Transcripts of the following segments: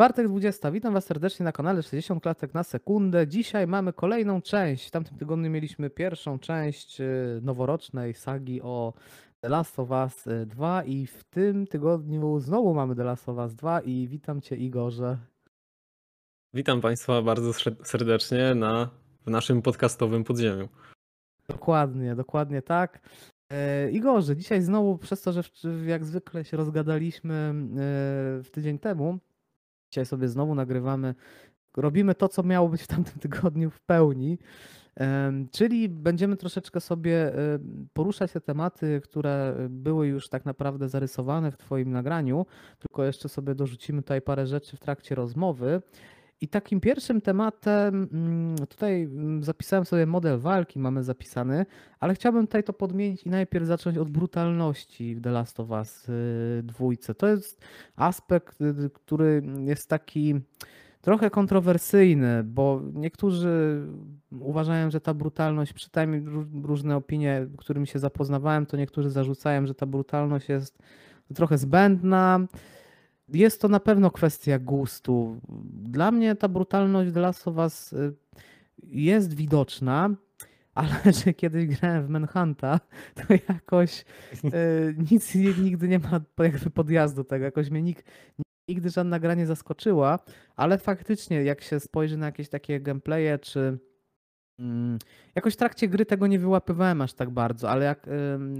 Czwartek 20. Witam Was serdecznie na kanale 60 klatek na sekundę. Dzisiaj mamy kolejną część. W tamtym tygodniu mieliśmy pierwszą część y, noworocznej sagi o The Last of Us 2 i w tym tygodniu znowu mamy The Last of Us 2 i witam Cię Igorze. Witam Państwa bardzo serdecznie na, w naszym podcastowym podziemiu. Dokładnie, dokładnie tak. E, Igorze, dzisiaj znowu przez to, że jak zwykle się rozgadaliśmy e, w tydzień temu, Dzisiaj sobie znowu nagrywamy. Robimy to, co miało być w tamtym tygodniu w pełni. Czyli będziemy troszeczkę sobie poruszać te tematy, które były już tak naprawdę zarysowane w Twoim nagraniu, tylko jeszcze sobie dorzucimy tutaj parę rzeczy w trakcie rozmowy. I takim pierwszym tematem, mm, tutaj mm, zapisałem sobie model walki, mamy zapisany, ale chciałbym tutaj to podmienić i najpierw zacząć od brutalności w The Last of Us y, dwójce. To jest aspekt, y, który jest taki trochę kontrowersyjny, bo niektórzy uważają, że ta brutalność, przynajmniej różne opinie, którymi się zapoznawałem, to niektórzy zarzucają, że ta brutalność jest trochę zbędna jest to na pewno kwestia gustu. Dla mnie ta brutalność The Last Us y, jest widoczna, ale że kiedyś grałem w Manhunta, to jakoś y, nic nigdy nie ma jakby podjazdu tego. Jakoś mnie nikt, nigdy żadna gra nie zaskoczyła, ale faktycznie jak się spojrzy na jakieś takie gameplaye czy Jakoś w trakcie gry tego nie wyłapywałem aż tak bardzo, ale jak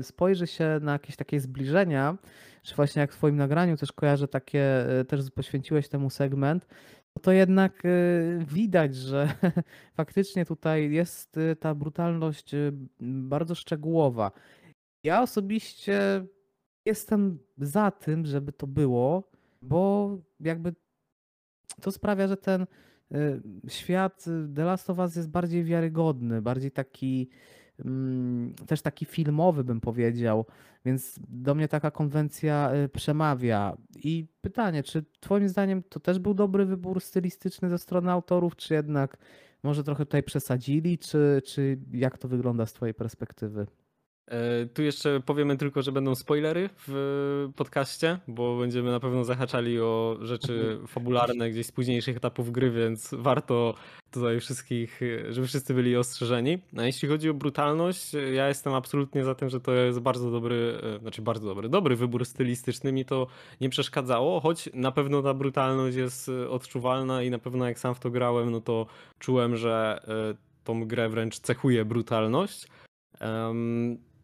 spojrzy się na jakieś takie zbliżenia, czy właśnie jak w Twoim nagraniu też kojarzę takie, e, też poświęciłeś temu segment, to jednak e, widać, że faktycznie tutaj jest e, ta brutalność bardzo szczegółowa. Ja osobiście jestem za tym, żeby to było, bo jakby to sprawia, że ten świat The Last of Us jest bardziej wiarygodny, bardziej taki Mm, też taki filmowy, bym powiedział, więc do mnie taka konwencja y, przemawia. I pytanie, czy Twoim zdaniem to też był dobry wybór stylistyczny ze strony autorów, czy jednak może trochę tutaj przesadzili, czy, czy jak to wygląda z Twojej perspektywy? E, tu jeszcze powiemy tylko, że będą spoilery w podcaście, bo będziemy na pewno zahaczali o rzeczy fabularne gdzieś z późniejszych etapów gry, więc warto tutaj wszystkich, żeby wszyscy byli ostrzeżeni. A jeśli chodzi o brutalność, ja jestem absolutnie za tym, że to jest bardzo dobry, e, znaczy bardzo dobry, dobry wybór stylistyczny. Mi to nie przeszkadzało, choć na pewno ta brutalność jest odczuwalna i na pewno jak sam w to grałem, no to czułem, że e, tą grę wręcz cechuje brutalność.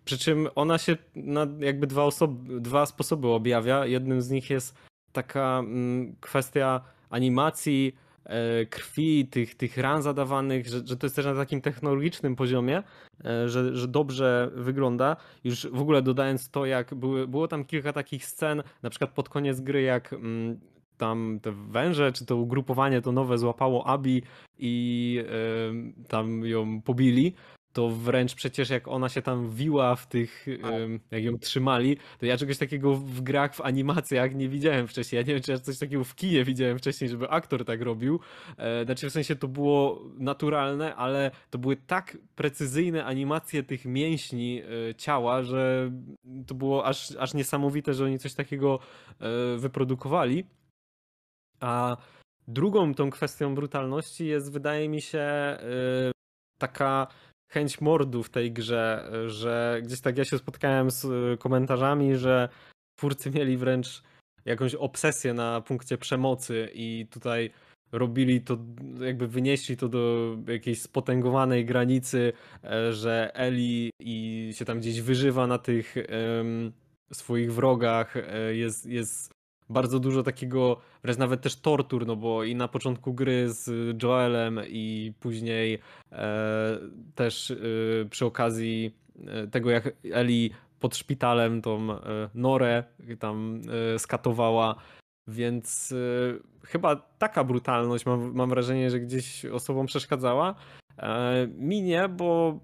Przy czym ona się na jakby dwa, osoby, dwa sposoby objawia. Jednym z nich jest taka mm, kwestia animacji, e, krwi, tych, tych ran zadawanych, że, że to jest też na takim technologicznym poziomie, e, że, że dobrze wygląda. Już w ogóle dodając to, jak były, było tam kilka takich scen, na przykład pod koniec gry, jak mm, tam te węże, czy to ugrupowanie to nowe złapało Abi i tam ją pobili to wręcz przecież jak ona się tam wiła w tych, jak ją trzymali, to ja czegoś takiego w grach, w animacjach nie widziałem wcześniej. Ja nie wiem, czy ja coś takiego w kinie widziałem wcześniej, żeby aktor tak robił. E, znaczy w sensie to było naturalne, ale to były tak precyzyjne animacje tych mięśni e, ciała, że to było aż, aż niesamowite, że oni coś takiego e, wyprodukowali. A drugą tą kwestią brutalności jest, wydaje mi się, taka chęć mordu w tej grze, że gdzieś tak ja się spotkałem z y, komentarzami, że twórcy mieli wręcz jakąś obsesję na punkcie przemocy i tutaj robili to, jakby wynieśli to do jakiejś spotęgowanej granicy, e, że Eli i się tam gdzieś wyżywa na tych um, swoich wrogach, e, jest, jest bardzo dużo takiego, wręcz nawet też tortur, no bo i na początku gry z Joelem i później e, też e, przy okazji e, tego jak Eli pod szpitalem tą e, Norę tam e, skatowała, więc e, chyba taka brutalność mam, mam wrażenie, że gdzieś osobom przeszkadzała. Mi nie, bo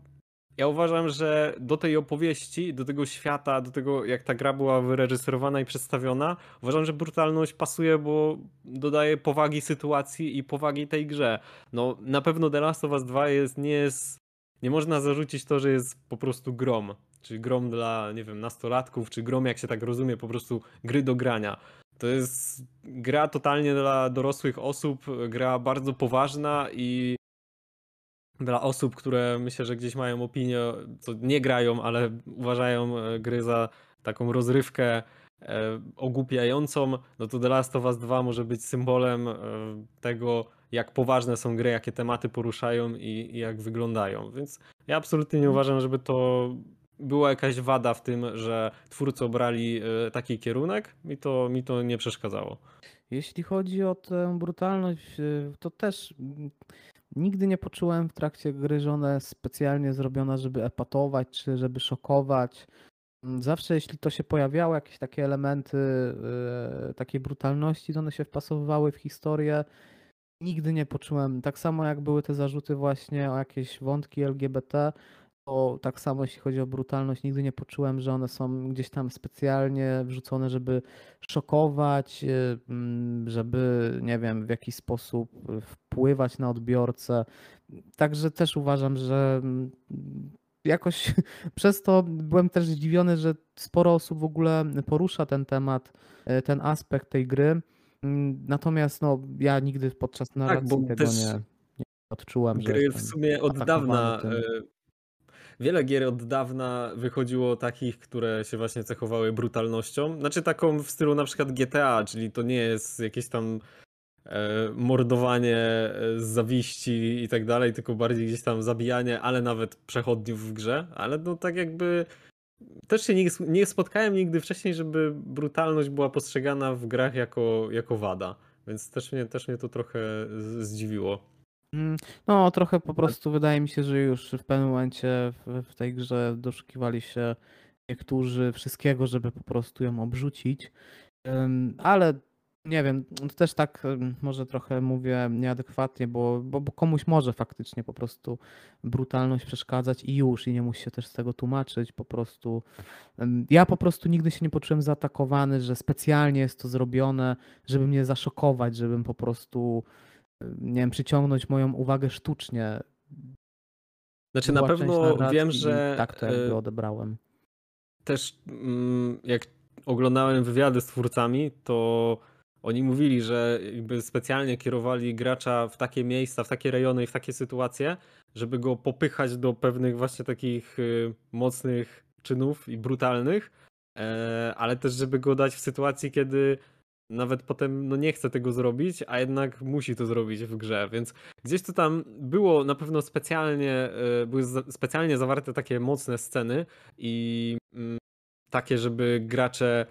ja uważam, że do tej opowieści, do tego świata, do tego jak ta gra była wyreżyserowana i przedstawiona, uważam, że brutalność pasuje, bo dodaje powagi sytuacji i powagi tej grze. No na pewno The Last of Us 2 jest, nie jest, nie można zarzucić to, że jest po prostu grom. Czyli grom dla, nie wiem, nastolatków, czy grom, jak się tak rozumie, po prostu gry do grania. To jest gra totalnie dla dorosłych osób, gra bardzo poważna i dla osób, które myślę, że gdzieś mają opinię, co nie grają, ale uważają e, gry za taką rozrywkę e, ogłupiającą, no to The Last of Us 2 może być symbolem e, tego, jak poważne są gry, jakie tematy poruszają i, i jak wyglądają. Więc ja absolutnie nie uważam, żeby to była jakaś wada w tym, że twórcy obrali taki kierunek, mi to, mi to nie przeszkadzało. Jeśli chodzi o tę brutalność, to też Nigdy nie poczułem w trakcie gry, że ona jest specjalnie zrobiona, żeby epatować, czy żeby szokować. Mm, zawsze jeśli to się pojawiało, jakieś takie elementy yy, takiej brutalności, to one się wpasowywały w historię. Nigdy nie poczułem, tak samo jak były te zarzuty właśnie o jakieś wątki LGBT, to tak samo jeśli chodzi o brutalność, nigdy nie poczułem, że one są gdzieś tam specjalnie wrzucone, żeby szokować, y, mm, żeby nie wiem, w jakiś sposób wpływać na odbiorcę. Także też uważam, że mm, jakoś przez to byłem też zdziwiony, że sporo osób w ogóle porusza ten temat, y, ten aspekt tej gry. Mm, natomiast no, ja nigdy podczas tak, narracji tak, tego nie, nie odczułem. Gry w sumie od dawna tym. Wiele gier od dawna wychodziło takich, które się właśnie cechowały brutalnością. Znaczy taką w stylu na przykład GTA, czyli to nie jest jakieś tam e, mordowanie e, z zawiści i tak dalej, tylko bardziej gdzieś tam zabijanie, ale nawet przechodniów w grze. Ale no tak jakby też się nie, nie spotkałem nigdy wcześniej, żeby brutalność była postrzegana w grach jako, jako wada. Więc też mnie, też mnie to trochę zdziwiło. Mm, no, trochę po prostu wydaje mi się, że już w pewnym momencie w, w tej grze doszukiwali się niektórzy wszystkiego, żeby po prostu ją obrzucić. Ale nie wiem, też tak może trochę mówię nieadekwatnie, bo, bo, bo, komuś może faktycznie po prostu brutalność przeszkadzać i już, i nie musi się też z tego tłumaczyć. Po prostu ja po prostu nigdy się nie poczułem zaatakowany, że specjalnie jest to zrobione, żeby mnie zaszokować, żebym po prostu nie wiem, przyciągnąć moją uwagę sztucznie. Znaczy na pewno wiem, że tak to jakby e, odebrałem. Też mm, jak oglądałem wywiady z twórcami, to oni mówili, że jakby specjalnie kierowali gracza w takie miejsca, w takie rejony i w takie sytuacje, żeby go popychać do pewnych właśnie takich y, mocnych czynów i brutalnych, e, ale też żeby go dać w sytuacji, kiedy nawet potem no nie chce tego zrobić, a jednak musi to zrobić w grze, więc gdzieś to tam było na pewno specjalnie, e, były specjalnie zawarte takie mocne sceny i mm, takie, żeby gracze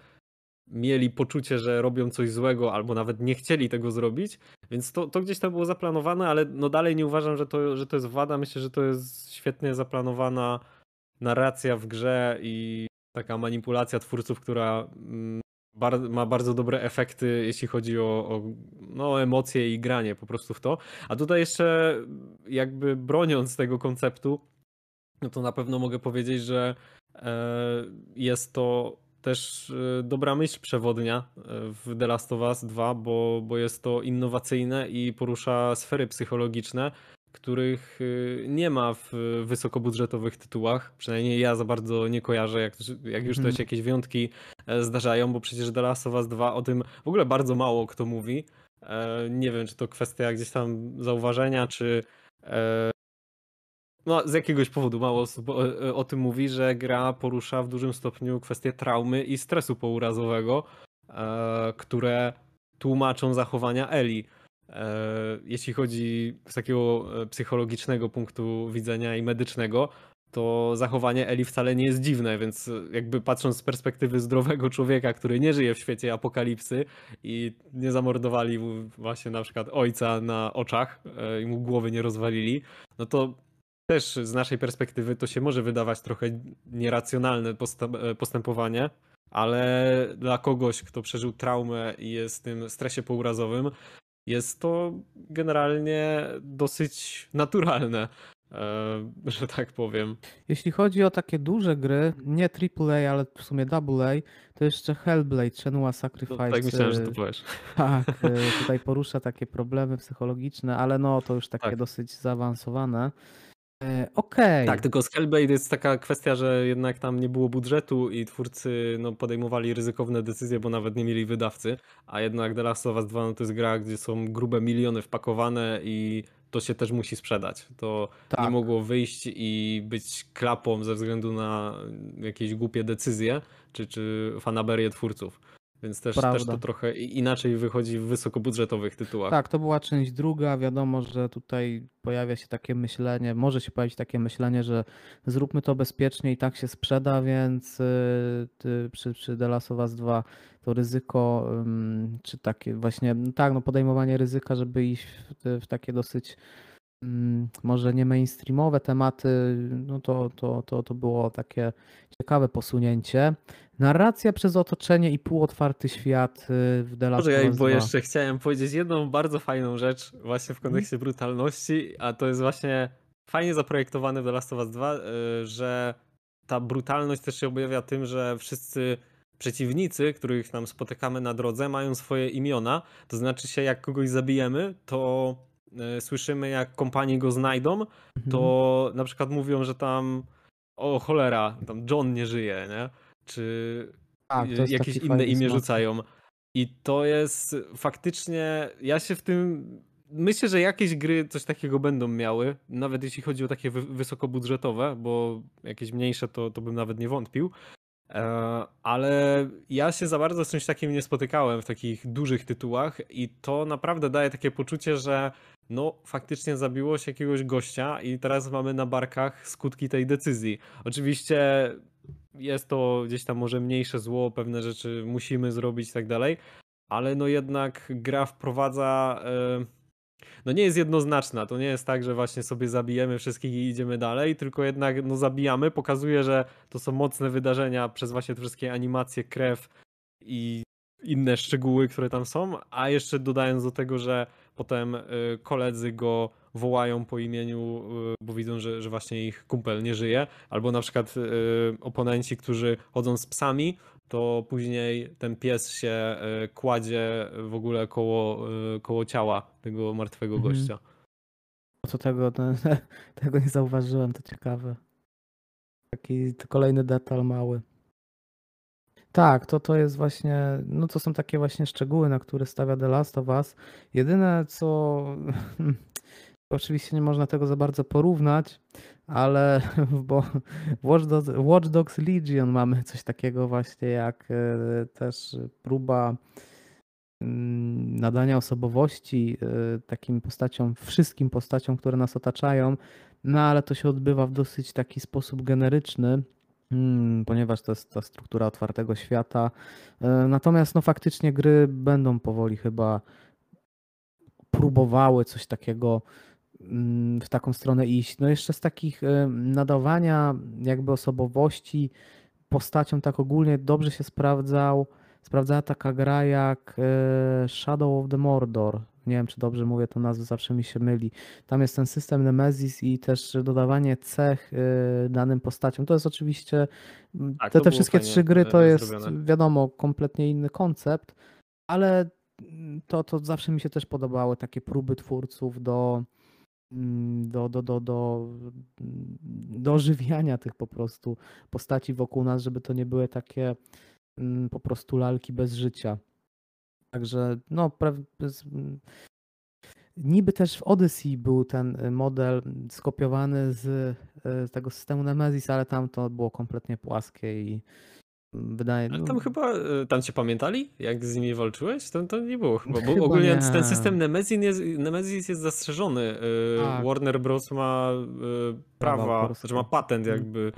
mieli poczucie, że robią coś złego, albo nawet nie chcieli tego zrobić, więc to, to gdzieś tam było zaplanowane, ale no dalej nie uważam, że to, że to jest wada. Myślę, że to jest świetnie zaplanowana narracja w grze i taka manipulacja twórców, która mm, bar ma bardzo dobre efekty, jeśli chodzi o, o no, emocje i granie po prostu w to. A tutaj jeszcze jakby broniąc tego konceptu, no to na pewno mogę powiedzieć, że e, jest to też e, dobra myśl przewodnia e, w The Last of Us 2, bo, bo jest to innowacyjne i porusza sfery psychologiczne, których y, nie ma w wysokobudżetowych tytułach. Przynajmniej ja za bardzo nie kojarzę, jak, jak już też mhm. jakieś wyjątki e, zdarzają, bo przecież The Last of Us 2 o tym w ogóle bardzo mało kto mówi. E, nie wiem, czy to kwestia gdzieś tam zauważenia, czy e, no, z jakiegoś powodu mało osób o, o tym mówi, że gra porusza w dużym stopniu kwestie traumy i stresu pourazowego, które tłumaczą zachowania Eli. E, jeśli chodzi z takiego e, psychologicznego punktu widzenia i medycznego, to zachowanie Eli wcale nie jest dziwne, więc jakby patrząc z perspektywy zdrowego człowieka, który nie żyje w świecie apokalipsy i nie zamordowali mu właśnie na przykład ojca na oczach e, i mu głowy nie rozwalili, no to też z naszej perspektywy to się może wydawać trochę nieracjonalne postępowanie, ale dla kogoś, kto przeżył traumę i jest w tym stresie pourazowym, jest to generalnie dosyć naturalne, e, że tak powiem. Jeśli chodzi o takie duże gry, nie AAA, ale w sumie AA, to jeszcze Hellblade, Shenmue Sacrifice. No, tak myślałem, że to powiesz. Tak, e, tutaj porusza takie problemy psychologiczne, ale no to już takie tak. dosyć zaawansowane. E, Okej. Tak, tylko z Hellblade jest taka kwestia, że jednak tam nie było budżetu i twórcy no, podejmowali ryzykowne decyzje, bo nawet nie mieli wydawcy, a jednak The Last of Us 2 no, to jest gra, gdzie są grube miliony wpakowane i to się też musi sprzedać. To nie Tak. mogło wyjść i być klapą ze względu na jakieś głupie decyzje czy, czy fanaberię twórców. Więc też, też to trochę inaczej wychodzi w wysokobudżetowych tytułach. Tak, to była część druga. Wiadomo, że tutaj pojawia się takie myślenie, może się pojawić takie myślenie, że zróbmy to bezpiecznie i tak się sprzeda, więc y, przy, przy The Last of Us 2 to ryzyko, czy takie właśnie, no tak, no podejmowanie ryzyka, żeby iść w, w takie dosyć może nie mainstreamowe tematy, no to, to, to, to było takie ciekawe posunięcie. Narracja przez otoczenie i półotwarty świat y, w The Last Poczekaj, of Us bo 2. jeszcze chciałem powiedzieć jedną bardzo fajną rzecz właśnie w Mhm. kontekście brutalności, a to jest właśnie fajnie zaprojektowane w The Last of Us 2, y, że ta brutalność też się objawia tym, że wszyscy przeciwnicy, których tam spotykamy na drodze, mają swoje imiona. To znaczy się, jak kogoś zabijemy, to y, słyszymy, jak kompanii go znajdą, Mhm. to na przykład mówią, że tam o cholera, tam John nie żyje, nie? Czy Tak, jakieś inne imię smak. rzucają. I to jest faktycznie, ja się w tym, myślę, że jakieś gry coś takiego będą miały, nawet jeśli chodzi o takie wy- wysokobudżetowe, bo jakieś mniejsze to, to bym nawet nie wątpił. E, Ale ja się za bardzo z czymś takim nie spotykałem w takich dużych tytułach i to naprawdę daje takie poczucie, że no faktycznie zabiło się jakiegoś gościa i teraz mamy na barkach skutki tej decyzji. Oczywiście jest to gdzieś tam może mniejsze zło, pewne rzeczy musimy zrobić i tak dalej, ale no jednak gra wprowadza. e, No nie jest jednoznaczna. To nie jest tak, że właśnie sobie zabijemy wszystkich i idziemy dalej, tylko jednak no zabijamy. Pokazuje, że to są mocne wydarzenia przez właśnie te wszystkie animacje, krew i inne szczegóły, które tam są, a jeszcze dodając do tego, że potem y, koledzy go wołają po imieniu, y, bo widzą, że, że właśnie ich kumpel nie żyje, albo na przykład y, oponenci, którzy chodzą z psami, to później ten pies się kładzie w ogóle koło, koło ciała tego martwego Mhm. gościa. Co tego, tego nie zauważyłem, to ciekawe. Taki kolejny detal mały. Tak, to, to jest właśnie, no to są takie właśnie szczegóły, na które stawia The Last of Us. Jedyne co, oczywiście nie można tego za bardzo porównać, ale bo Watch Dogs, Watch Dogs Legion mamy coś takiego właśnie jak e, też próba mm, nadania osobowości e, takim postaciom, wszystkim postaciom, które nas otaczają, no ale to się odbywa w dosyć taki sposób generyczny, ponieważ to jest ta struktura otwartego świata. E, Natomiast no faktycznie gry będą powoli chyba próbowały coś takiego mm, w taką stronę iść. No jeszcze z takich e, nadawania jakby osobowości postaciom tak ogólnie dobrze się sprawdzał, sprawdzała taka gra jak e, Shadow of the Mordor. Nie wiem, czy dobrze mówię to nazwę, zawsze mi się myli. Tam jest ten system Nemesis i też dodawanie cech e, danym postaciom. To jest oczywiście, Tak, te, te wszystkie trzy gry to jest zrobione. wiadomo kompletnie inny koncept, ale mm, to, to zawsze mi się też podobały takie próby twórców do, mm, do, do, do, do, mm, do ożywiania tych po prostu postaci wokół nas, żeby to nie były takie po prostu lalki bez życia. Także no, pra- niby też w Odyssey był ten y, model skopiowany z y, tego systemu Nemesis, ale tam to było kompletnie płaskie i mm, wydaje Ale no, tam chyba, e, tam cię pamiętali, jak z nimi walczyłeś? To, to nie było chyba, bo Chyba ogólnie nie. ten system Nemesis jest, Nemesis jest zastrzeżony. Tak. Warner Bros. ma Prawa prawa, że ma patent Mhm. jakby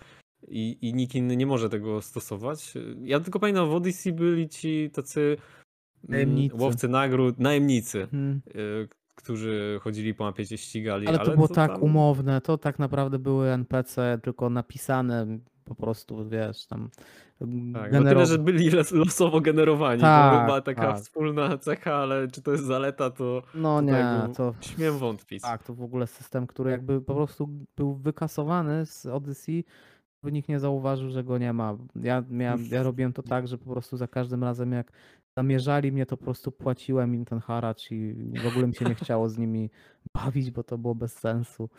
i, i nikt inny nie może tego stosować. Ja tylko pamiętam, w Odyssey byli ci tacy Najemnicy. łowcy nagród, najemnicy, e, którzy chodzili po mapie, cię ścigali. Ale to było tak tam- umowne, to tak naprawdę były NPC tylko napisane po prostu, wiesz, tam Tak, no tyle, że byli los- losowo generowani. to Tak, chyba taka tak. wspólna cecha, ale czy to jest zaleta, to No nie, to śmiem wątpić. tak, to w ogóle system, który jakby po prostu był wykasowany z Odyssey, by nikt nie zauważył, że go nie ma. Ja, ja, ja robiłem to tak, że po prostu za każdym razem jak zamierzali mnie, to po prostu płaciłem im ten haracz i w ogóle mi się nie chciało z nimi bawić, bo to było bez sensu.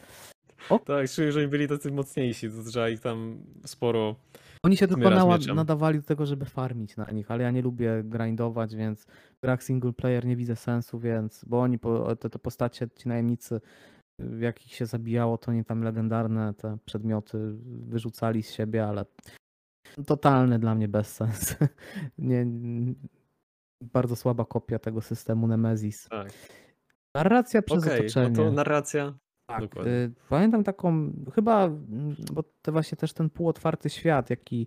O. Tak, czuję, że byli tacy mocniejsi, to trzeba ich tam sporo Oni się tylko nała- nadawali do tego, żeby farmić na nich, ale ja nie lubię grindować, więc w grach single player nie widzę sensu, więc, bo oni, po- te, te postacie, ci najemnicy, w jakich się zabijało, to nie tam legendarne te przedmioty wyrzucali z siebie, ale totalny dla mnie bezsens. nie, bardzo słaba kopia tego systemu Nemesis. Tak. Narracja przez Okej, otoczenie. no to narracja. Tak, Dokładnie. y, pamiętam taką, chyba, mm, bo to właśnie też ten półotwarty świat, jaki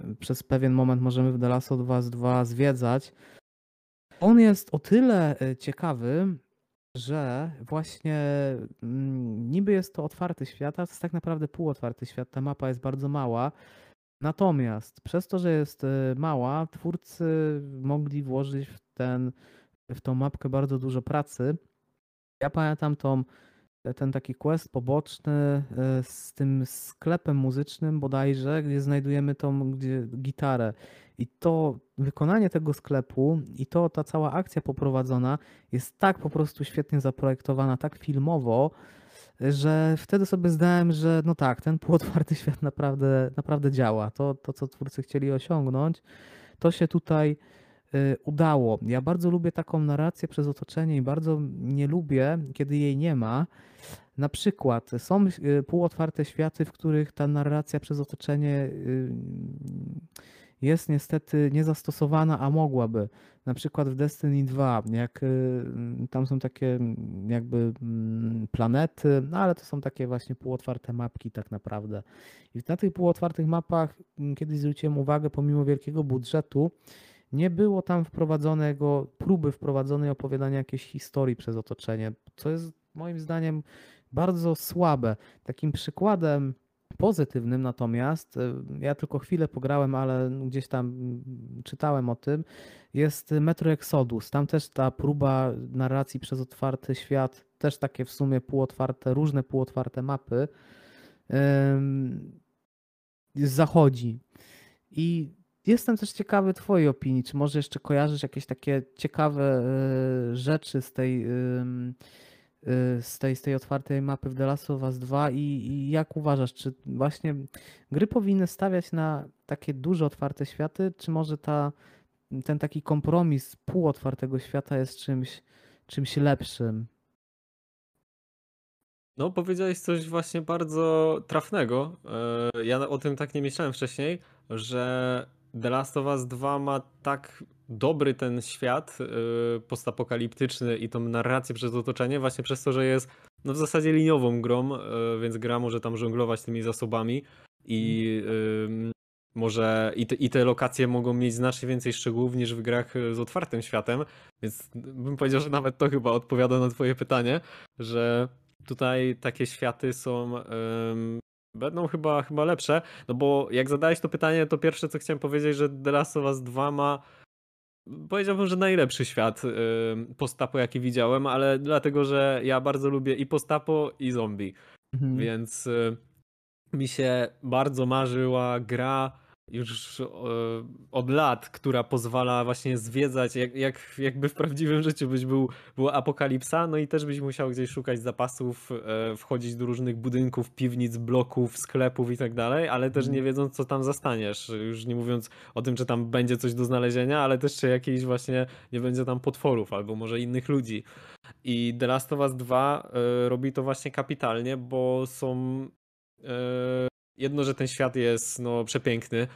y, przez pewien moment możemy w The Last of Us 2 zwiedzać, on jest o tyle y, ciekawy, że właśnie mm, niby jest to otwarty świat, ale to jest tak naprawdę półotwarty świat. Ta mapa jest bardzo mała. Natomiast przez to, że jest y, mała, twórcy mogli włożyć w, ten, w tą mapkę bardzo dużo pracy. Ja pamiętam tą, ten taki quest poboczny y, z tym sklepem muzycznym bodajże, gdzie znajdujemy tą gdzie, gitarę. I to wykonanie tego sklepu i to ta cała akcja poprowadzona jest tak po prostu świetnie zaprojektowana, tak filmowo, że wtedy sobie zdałem, że no tak, ten półotwarty świat naprawdę, naprawdę działa. To, to, co twórcy chcieli osiągnąć, to się tutaj y, udało. Ja bardzo lubię taką narrację przez otoczenie i bardzo nie lubię, kiedy jej nie ma. Na przykład są y, półotwarte światy, w których ta narracja przez otoczenie y, jest niestety niezastosowana, a mogłaby. Na przykład w Destiny 2, jak y, tam są takie mm, jakby mm, planety, no ale to są takie właśnie półotwarte mapki tak naprawdę. I na tych półotwartych mapach mm, kiedyś zwróciłem uwagę, pomimo wielkiego budżetu, nie było tam wprowadzonego, próby wprowadzonej opowiadania jakiejś historii przez otoczenie, co jest moim zdaniem bardzo słabe. Takim przykładem Pozytywnym natomiast, y, ja tylko chwilę pograłem, ale gdzieś tam mm, czytałem o tym, jest Metro Exodus. Tam też ta próba narracji przez otwarty świat, też takie w sumie półotwarte, różne półotwarte mapy, zachodzi. I jestem też ciekawy Twojej opinii. Czy może jeszcze kojarzysz jakieś takie ciekawe y, rzeczy z tej z tej, z tej otwartej mapy w The Last of Us 2 i, i jak uważasz, czy właśnie gry powinny stawiać na takie duże otwarte światy, czy może ta, ten taki kompromis półotwartego świata jest czymś, czymś lepszym? No, powiedziałeś coś właśnie bardzo trafnego. E, ja o tym tak nie myślałem wcześniej, że The Last of Us 2 ma tak dobry ten świat yy, postapokaliptyczny i tą narrację przez otoczenie właśnie przez to, że jest no w zasadzie liniową grą, yy, więc gra może tam żonglować tymi zasobami i yy, może i te, i te lokacje mogą mieć znacznie więcej szczegółów niż w grach z otwartym światem, więc bym powiedział, że nawet to chyba odpowiada na twoje pytanie, że tutaj takie światy są Będą chyba, chyba lepsze, no bo jak zadałeś to pytanie, to pierwsze co chciałem powiedzieć, że The Last of Us 2 ma powiedziałbym, że najlepszy świat postapo jaki widziałem, ale dlatego, że ja bardzo lubię i postapo i zombie, mhm. więc y, mi się bardzo marzyła gra już e, od lat, która pozwala właśnie zwiedzać, jak, jak, jakby w prawdziwym życiu byś był, była apokalipsa, no i też byś musiał gdzieś szukać zapasów, e, wchodzić do różnych budynków, piwnic, bloków, sklepów i tak dalej, ale też mhm. nie wiedząc, co tam zastaniesz. Już nie mówiąc o tym, czy tam będzie coś do znalezienia, ale też czy jakiejś właśnie nie będzie tam potworów albo może innych ludzi. I The Last of Us 2 e, robi to właśnie kapitalnie, bo są jedno, że ten świat jest no, przepiękny.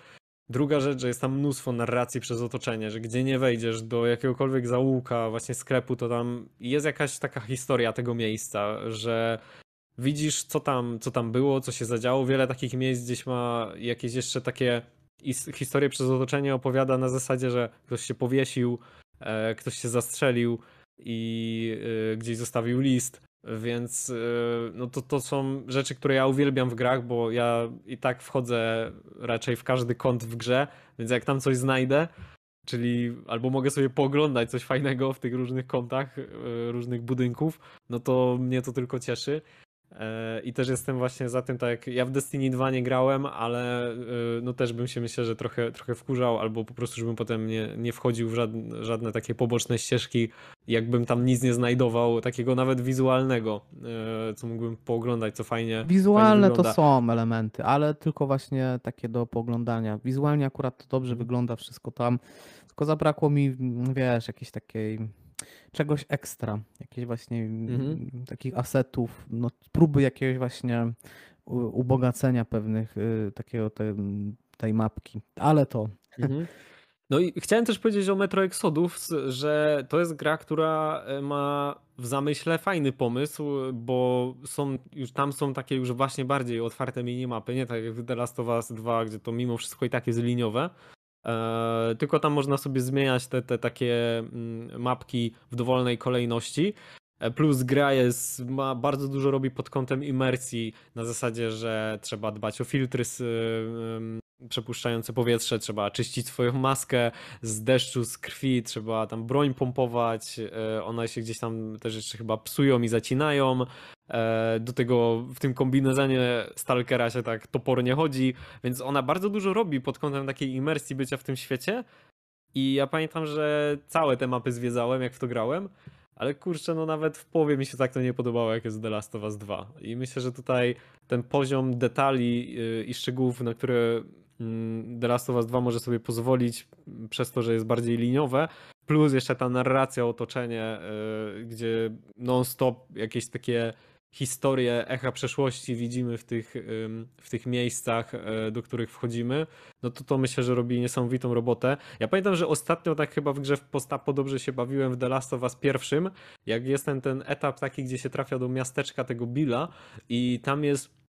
Druga rzecz, że jest tam mnóstwo narracji przez otoczenie, że gdzie nie wejdziesz do jakiegokolwiek zaułka, właśnie sklepu, to tam jest jakaś taka historia tego miejsca, że widzisz, co tam, co tam było, co się zadziało. Wiele takich miejsc gdzieś ma jakieś jeszcze takie historie przez otoczenie opowiada na zasadzie, że ktoś się powiesił, e, ktoś się zastrzelił i e, gdzieś zostawił list. Więc y, no to, to są rzeczy, które ja uwielbiam w grach, bo ja i tak wchodzę raczej w każdy kąt w grze, więc jak tam coś znajdę, czyli albo mogę sobie pooglądać coś fajnego w tych różnych kątach, y, różnych budynków, no to mnie to tylko cieszy. E, I też jestem właśnie za tym, tak jak ja w Destiny 2 nie grałem, ale e, no też bym się myślę, że trochę, trochę wkurzał, albo po prostu, żebym potem nie, nie wchodził w żadne, żadne takie poboczne ścieżki, jakbym tam nic nie znajdował, takiego nawet wizualnego, e, co mógłbym pooglądać, co fajnie. Wizualne fajnie to są elementy, ale tylko właśnie takie do pooglądania. Wizualnie akurat to dobrze wygląda wszystko tam, tylko zabrakło mi, wiesz, jakiejś takiej czegoś ekstra, jakichś właśnie Mhm. takich asetów, no, próby jakiegoś właśnie ubogacenia pewnych y, takiego te, tej mapki, ale to Mhm. No i chciałem też powiedzieć o Metro Exodus, że to jest gra, która e, ma w zamyśle fajny pomysł, bo są już tam są takie już właśnie bardziej otwarte minimapy, nie tak jak w The Last of Us 2, gdzie to mimo wszystko i tak jest liniowe. E, tylko tam można sobie zmieniać te, te takie mm, mapki w dowolnej kolejności. E, Plus gra jest, ma bardzo dużo robi pod kątem imersji, na zasadzie, że trzeba dbać o filtry z, ym, przepuszczające powietrze, trzeba czyścić swoją maskę z deszczu, z krwi, trzeba tam broń pompować, e, one się gdzieś tam też jeszcze chyba psują i zacinają. E, Do tego w tym kombinezonie Stalkera się tak topornie chodzi, więc ona bardzo dużo robi pod kątem takiej imersji bycia w tym świecie. I ja pamiętam, że całe te mapy zwiedzałem, jak w to grałem. Ale kurczę, no nawet w połowie mi się tak to nie podobało, jak jest The Last of Us 2. I myślę, że tutaj ten poziom detali yy, i szczegółów, na które mm, The Last of Us 2 może sobie pozwolić, przez to, że jest bardziej liniowe, plus jeszcze ta narracja, otoczenie, yy, gdzie non-stop jakieś takie historie, echa przeszłości widzimy w tych, w tych miejscach, yy, do których wchodzimy, no to to myślę, że robi niesamowitą robotę. Ja pamiętam, że ostatnio tak chyba w grze w postapo dobrze się bawiłem w The Last of Us pierwszym, jak jest ten, ten etap taki, gdzie się trafia do miasteczka tego Billa i tam jest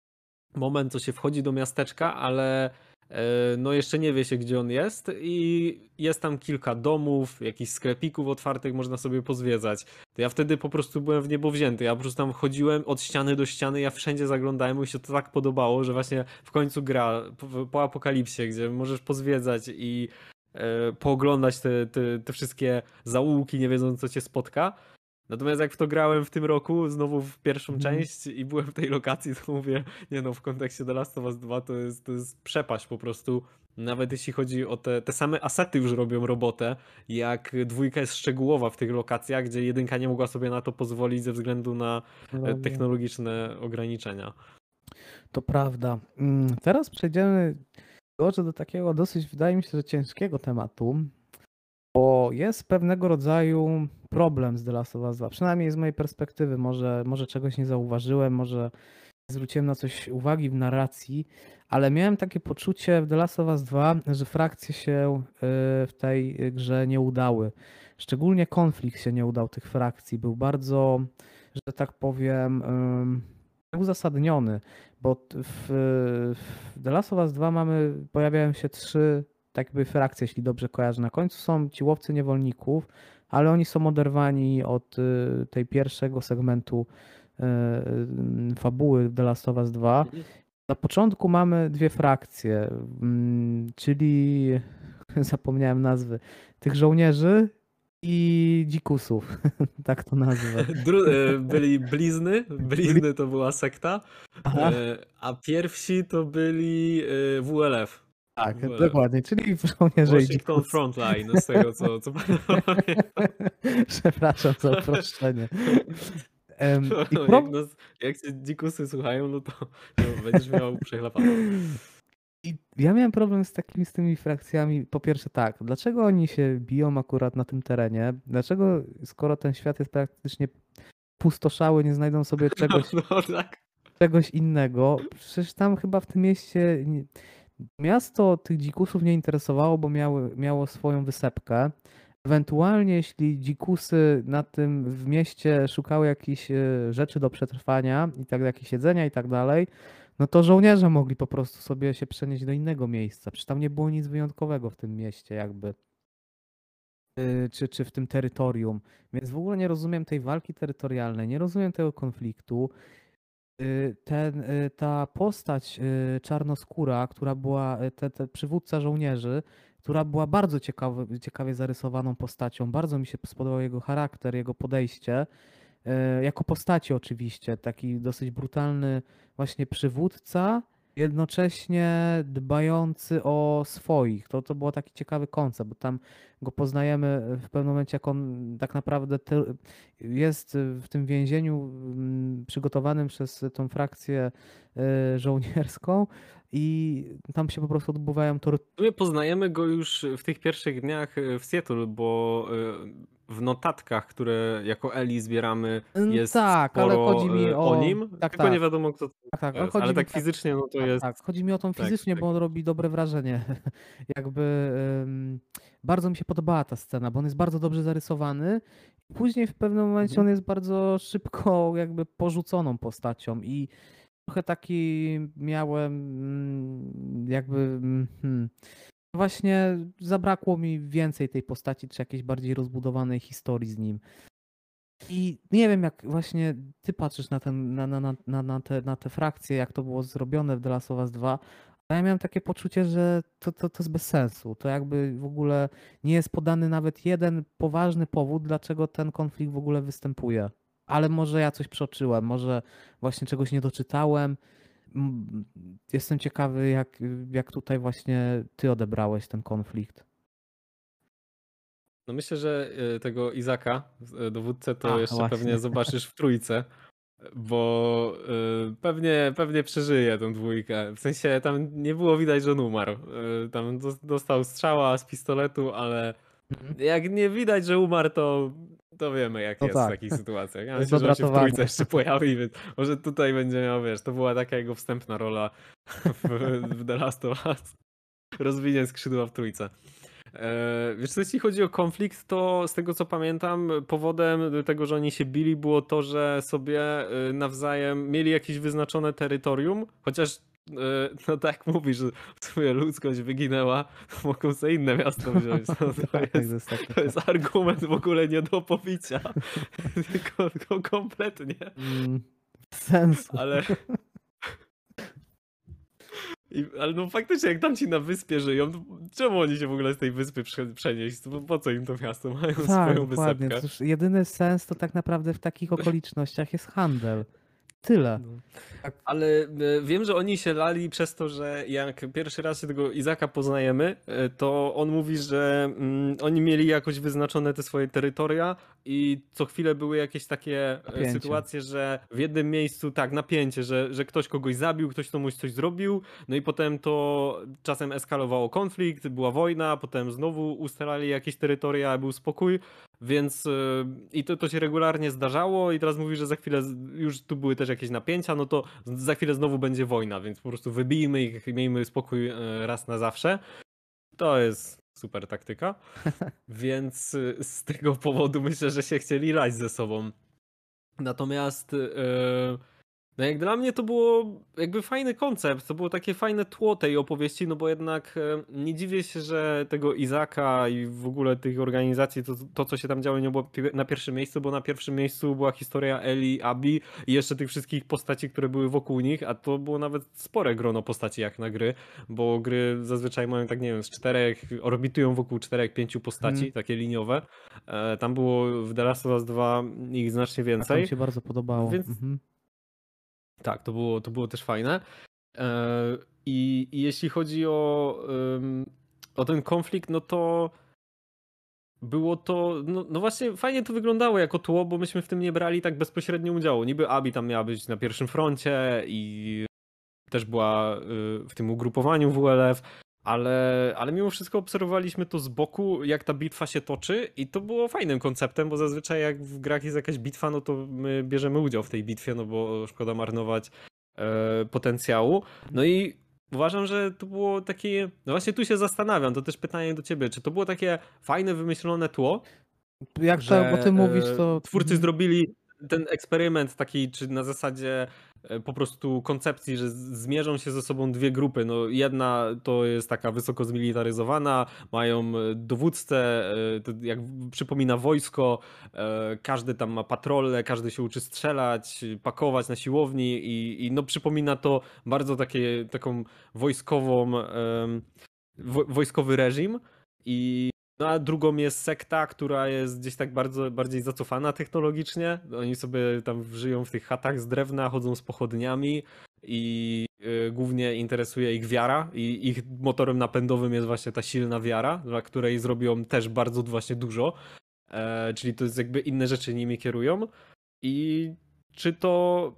moment, co się wchodzi do miasteczka, ale e, no jeszcze nie wie się, gdzie on jest i jest tam kilka domów, jakichś sklepików otwartych, można sobie pozwiedzać. To ja wtedy po prostu byłem w niebo wzięty, ja po prostu tam chodziłem od ściany do ściany, ja wszędzie zaglądałem, mi się to tak podobało, że właśnie w końcu gra po, po apokalipsie, gdzie możesz pozwiedzać i e, pooglądać te, te, te wszystkie zaułki, nie wiedząc co cię spotka. Natomiast jak w to grałem w tym roku, znowu w pierwszą Mhm. część i byłem w tej lokacji, to mówię, nie no, w kontekście The Last of Us 2 to jest, to jest przepaść po prostu. Nawet jeśli chodzi o te, te same asety już robią robotę, jak dwójka jest szczegółowa w tych lokacjach, gdzie jedynka nie mogła sobie na to pozwolić ze względu na e, technologiczne ograniczenia. To prawda. Mm, Teraz przejdziemy do takiego dosyć, wydaje mi się, że ciężkiego tematu, bo jest pewnego rodzaju problem z The Last of Us 2. Przynajmniej z mojej perspektywy. Może, może czegoś nie zauważyłem, może zwróciłem na coś uwagi w narracji, ale miałem takie poczucie w The Last of Us 2, że frakcje się y, w tej grze nie udały. Szczególnie konflikt się nie udał tych frakcji. Był bardzo, że tak powiem, uzasadniony, bo w, w The Last of Us 2 mamy, pojawiają się trzy tak frakcje, jeśli dobrze kojarzę. Na końcu są ci łowcy niewolników, ale oni są oderwani od y, tej pierwszego segmentu y, y, fabuły The Last of Us 2. Na początku mamy dwie frakcje, mm, czyli zapomniałem nazwy, tych żołnierzy i dzikusów, tak to nazwę. Byli blizny, blizny to była sekta, a pierwsi to byli WLF. Tak, WLF. dokładnie, czyli żołnierze Washington dzikusy. Frontline, z tego co, co. Przepraszam za uproszczenie. Em, I jak, nas, jak cię dzikusy słuchają, no to, to będziesz miał przechlapane. I ja miałem problem z takimi z tymi frakcjami. Po pierwsze tak, dlaczego oni się biją akurat na tym terenie? Dlaczego, skoro ten świat jest praktycznie pustoszały, nie znajdą sobie czegoś, No tak. czegoś innego? Przecież tam chyba w tym mieście miasto tych dzikusów nie interesowało, bo miały, miało swoją wysepkę. Ewentualnie, jeśli dzikusy na tym w mieście szukały jakichś e, rzeczy do przetrwania i tak jakieś jedzenia i tak dalej, no to żołnierze mogli po prostu sobie się przenieść do innego miejsca. Przecież tam nie było nic wyjątkowego w tym mieście, jakby. Y, Czy, czy w tym terytorium. Więc w ogóle nie rozumiem tej walki terytorialnej, nie rozumiem tego konfliktu. Y, Ten, y, ta postać y, czarnoskóra, która była, y, te, te przywódca żołnierzy, która była bardzo ciekawy, ciekawie zarysowaną postacią, bardzo mi się spodobał jego charakter, jego podejście. jako postaci oczywiście, taki dosyć brutalny właśnie przywódca, jednocześnie dbający o swoich. To, to był taki ciekawy koncept, bo tam go poznajemy w pewnym momencie, jak on tak naprawdę jest w tym więzieniu mm, przygotowanym przez tą frakcję e, żołnierską i tam się po prostu odbywają tortury. My poznajemy go już w tych pierwszych dniach e, w Seattle, bo e, w notatkach, które jako Eli zbieramy, jest tak, ale chodzi mi e, o- o nim, tak, tylko tak. nie wiadomo kto to Tak, tak, jest. Ale mi tak tak- fizycznie, no to Tak, jest... tak, chodzi mi o tą tak, fizycznie, tak. bo on robi dobre wrażenie. Jakby em, bardzo mi się podobała ta scena, bo on jest bardzo dobrze zarysowany. Później w pewnym momencie Mhm. on jest bardzo szybko jakby porzuconą postacią i trochę taki miałem mm, jakby mm, hmm, właśnie zabrakło mi więcej tej postaci, czy jakiejś bardziej rozbudowanej historii z nim. I nie wiem, jak właśnie ty patrzysz na, ten, na, na, na, na, te, na te frakcje, jak to było zrobione w The Last of Us 2, ale ja miałem takie poczucie, że to, to, to jest bez sensu. To jakby w ogóle nie jest podany nawet jeden poważny powód, dlaczego ten konflikt w ogóle występuje. Ale może ja coś przeoczyłem, może właśnie czegoś nie doczytałem. Jestem ciekawy, jak, jak tutaj właśnie ty odebrałeś ten konflikt. No myślę, że e, tego Izaka, e, dowódcę, to A, jeszcze właśnie. pewnie zobaczysz w trójce, bo e, pewnie, pewnie przeżyje tą dwójkę. W sensie tam nie było widać, że on umarł. Tam dos- dostał strzała z pistoletu, ale. Jak nie widać, że umarł, to, to wiemy, jak No jest tak. w takich sytuacjach. Ja myślę, że on się w trójce jeszcze pojawi, więc może tutaj będzie miał, wiesz, to była taka jego wstępna rola w, w The Last of Us. Rozwinie skrzydła w trójce. E, Wiesz, co, jeśli chodzi o konflikt, to z tego co pamiętam, powodem tego, że oni się bili, było to, że sobie e, nawzajem mieli jakieś wyznaczone terytorium, chociaż no tak mówisz, że w sumie ludzkość wyginęła, mogą sobie inne miasto wziąć. No, to, Tak, jest, to jest takie- to jest argument w ogóle nie do pobicia. Tylko, kompletnie. Mm, bez sensu. Ale. I, ale no faktycznie, jak tam ci na wyspie żyją, to czemu oni się w ogóle z tej wyspy prze, przenieść? Po, po co im to miasto? Mają Tak, swoją dokładnie. wysepkę. Cóż, jedyny sens to tak naprawdę w takich okolicznościach jest handel. Tyle. No. Tak. Ale e, wiem, że oni się lali przez to, że jak pierwszy raz się tego Izaka poznajemy, e, to on mówi, że mm, oni mieli jakoś wyznaczone te swoje terytoria i co chwilę były jakieś takie e, Napięcie. sytuacje, że w jednym miejscu, tak, napięcie, że, że ktoś kogoś zabił, ktoś komuś coś zrobił, no i potem to czasem eskalowało konflikt, była wojna, potem znowu ustalali jakieś terytoria, był spokój, więc e, i to, to się regularnie zdarzało i teraz mówi, że za chwilę już tu były też jakieś napięcia, no to za chwilę znowu będzie wojna, więc po prostu wybijmy ich i miejmy spokój e, raz na zawsze. To jest super taktyka. Więc e, z tego powodu myślę, że się chcieli lać ze sobą. Natomiast e, no jak dla mnie to było jakby fajny koncept, to było takie fajne tło tej opowieści, no bo jednak e, nie dziwię się, że tego Izaka i w ogóle tych organizacji, to, to co się tam działo nie było na pierwszym miejscu, bo na pierwszym miejscu była historia Eli, Abi i jeszcze tych wszystkich postaci, które były wokół nich, a to było nawet spore grono postaci jak na gry, bo gry zazwyczaj mają tak, nie wiem, z czterech, orbitują wokół czterech, pięciu postaci, Mhm. takie liniowe. E, Tam było w The Last of Us 2 ich znacznie więcej. mi się bardzo podobało. Więc- Mhm. Tak, to było, to było też fajne. E, I, i jeśli chodzi o, o ten konflikt, no to było to, no, no właśnie fajnie to wyglądało jako tło, bo myśmy w tym nie brali tak bezpośrednio udziału. Niby Abi tam miała być na pierwszym froncie i też była y, w tym ugrupowaniu WLF, ale, ale mimo wszystko obserwowaliśmy to z boku, jak ta bitwa się toczy i to było fajnym konceptem, bo zazwyczaj jak w grach jest jakaś bitwa, no to my bierzemy udział w tej bitwie, no bo szkoda marnować e, potencjału. No i uważam, że to było takie, no właśnie tu się zastanawiam, to też pytanie do ciebie, czy to było takie fajne, wymyślone tło, Jak że to, bo ty mówisz, e, to. twórcy Mhm. zrobili ten eksperyment taki, czy na zasadzie e, po prostu koncepcji, że zmierzą się ze sobą dwie grupy. No jedna to jest taka wysoko zmilitaryzowana, mają e, dowódcę, e, jak przypomina wojsko, e, każdy tam ma patrole, każdy się uczy strzelać, pakować na siłowni i, i no przypomina to bardzo takie, taką wojskową, wojskowy reżim i No a drugą jest sekta, która jest gdzieś tak bardzo bardziej zacofana technologicznie. Oni sobie tam żyją w tych chatach z drewna, chodzą z pochodniami i y, głównie interesuje ich wiara i ich motorem napędowym jest właśnie ta silna wiara, dla której zrobią też bardzo właśnie dużo. E, czyli to jest jakby inne rzeczy nimi kierują. I czy to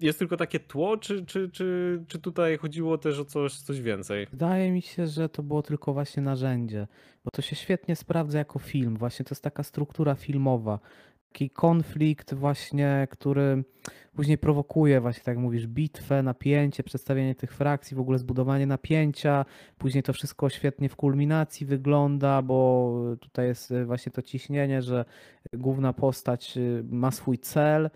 jest tylko takie tło, czy, czy, czy, czy tutaj chodziło też o coś, coś więcej? Wydaje mi się, że to było tylko właśnie narzędzie, bo to się świetnie sprawdza jako film. Właśnie to jest taka struktura filmowa. Taki konflikt właśnie, który później prowokuje właśnie, tak jak mówisz, bitwę, napięcie, przedstawienie tych frakcji, w ogóle zbudowanie napięcia. Później to wszystko świetnie w kulminacji wygląda, bo tutaj jest właśnie to ciśnienie, że główna postać y, ma swój cel,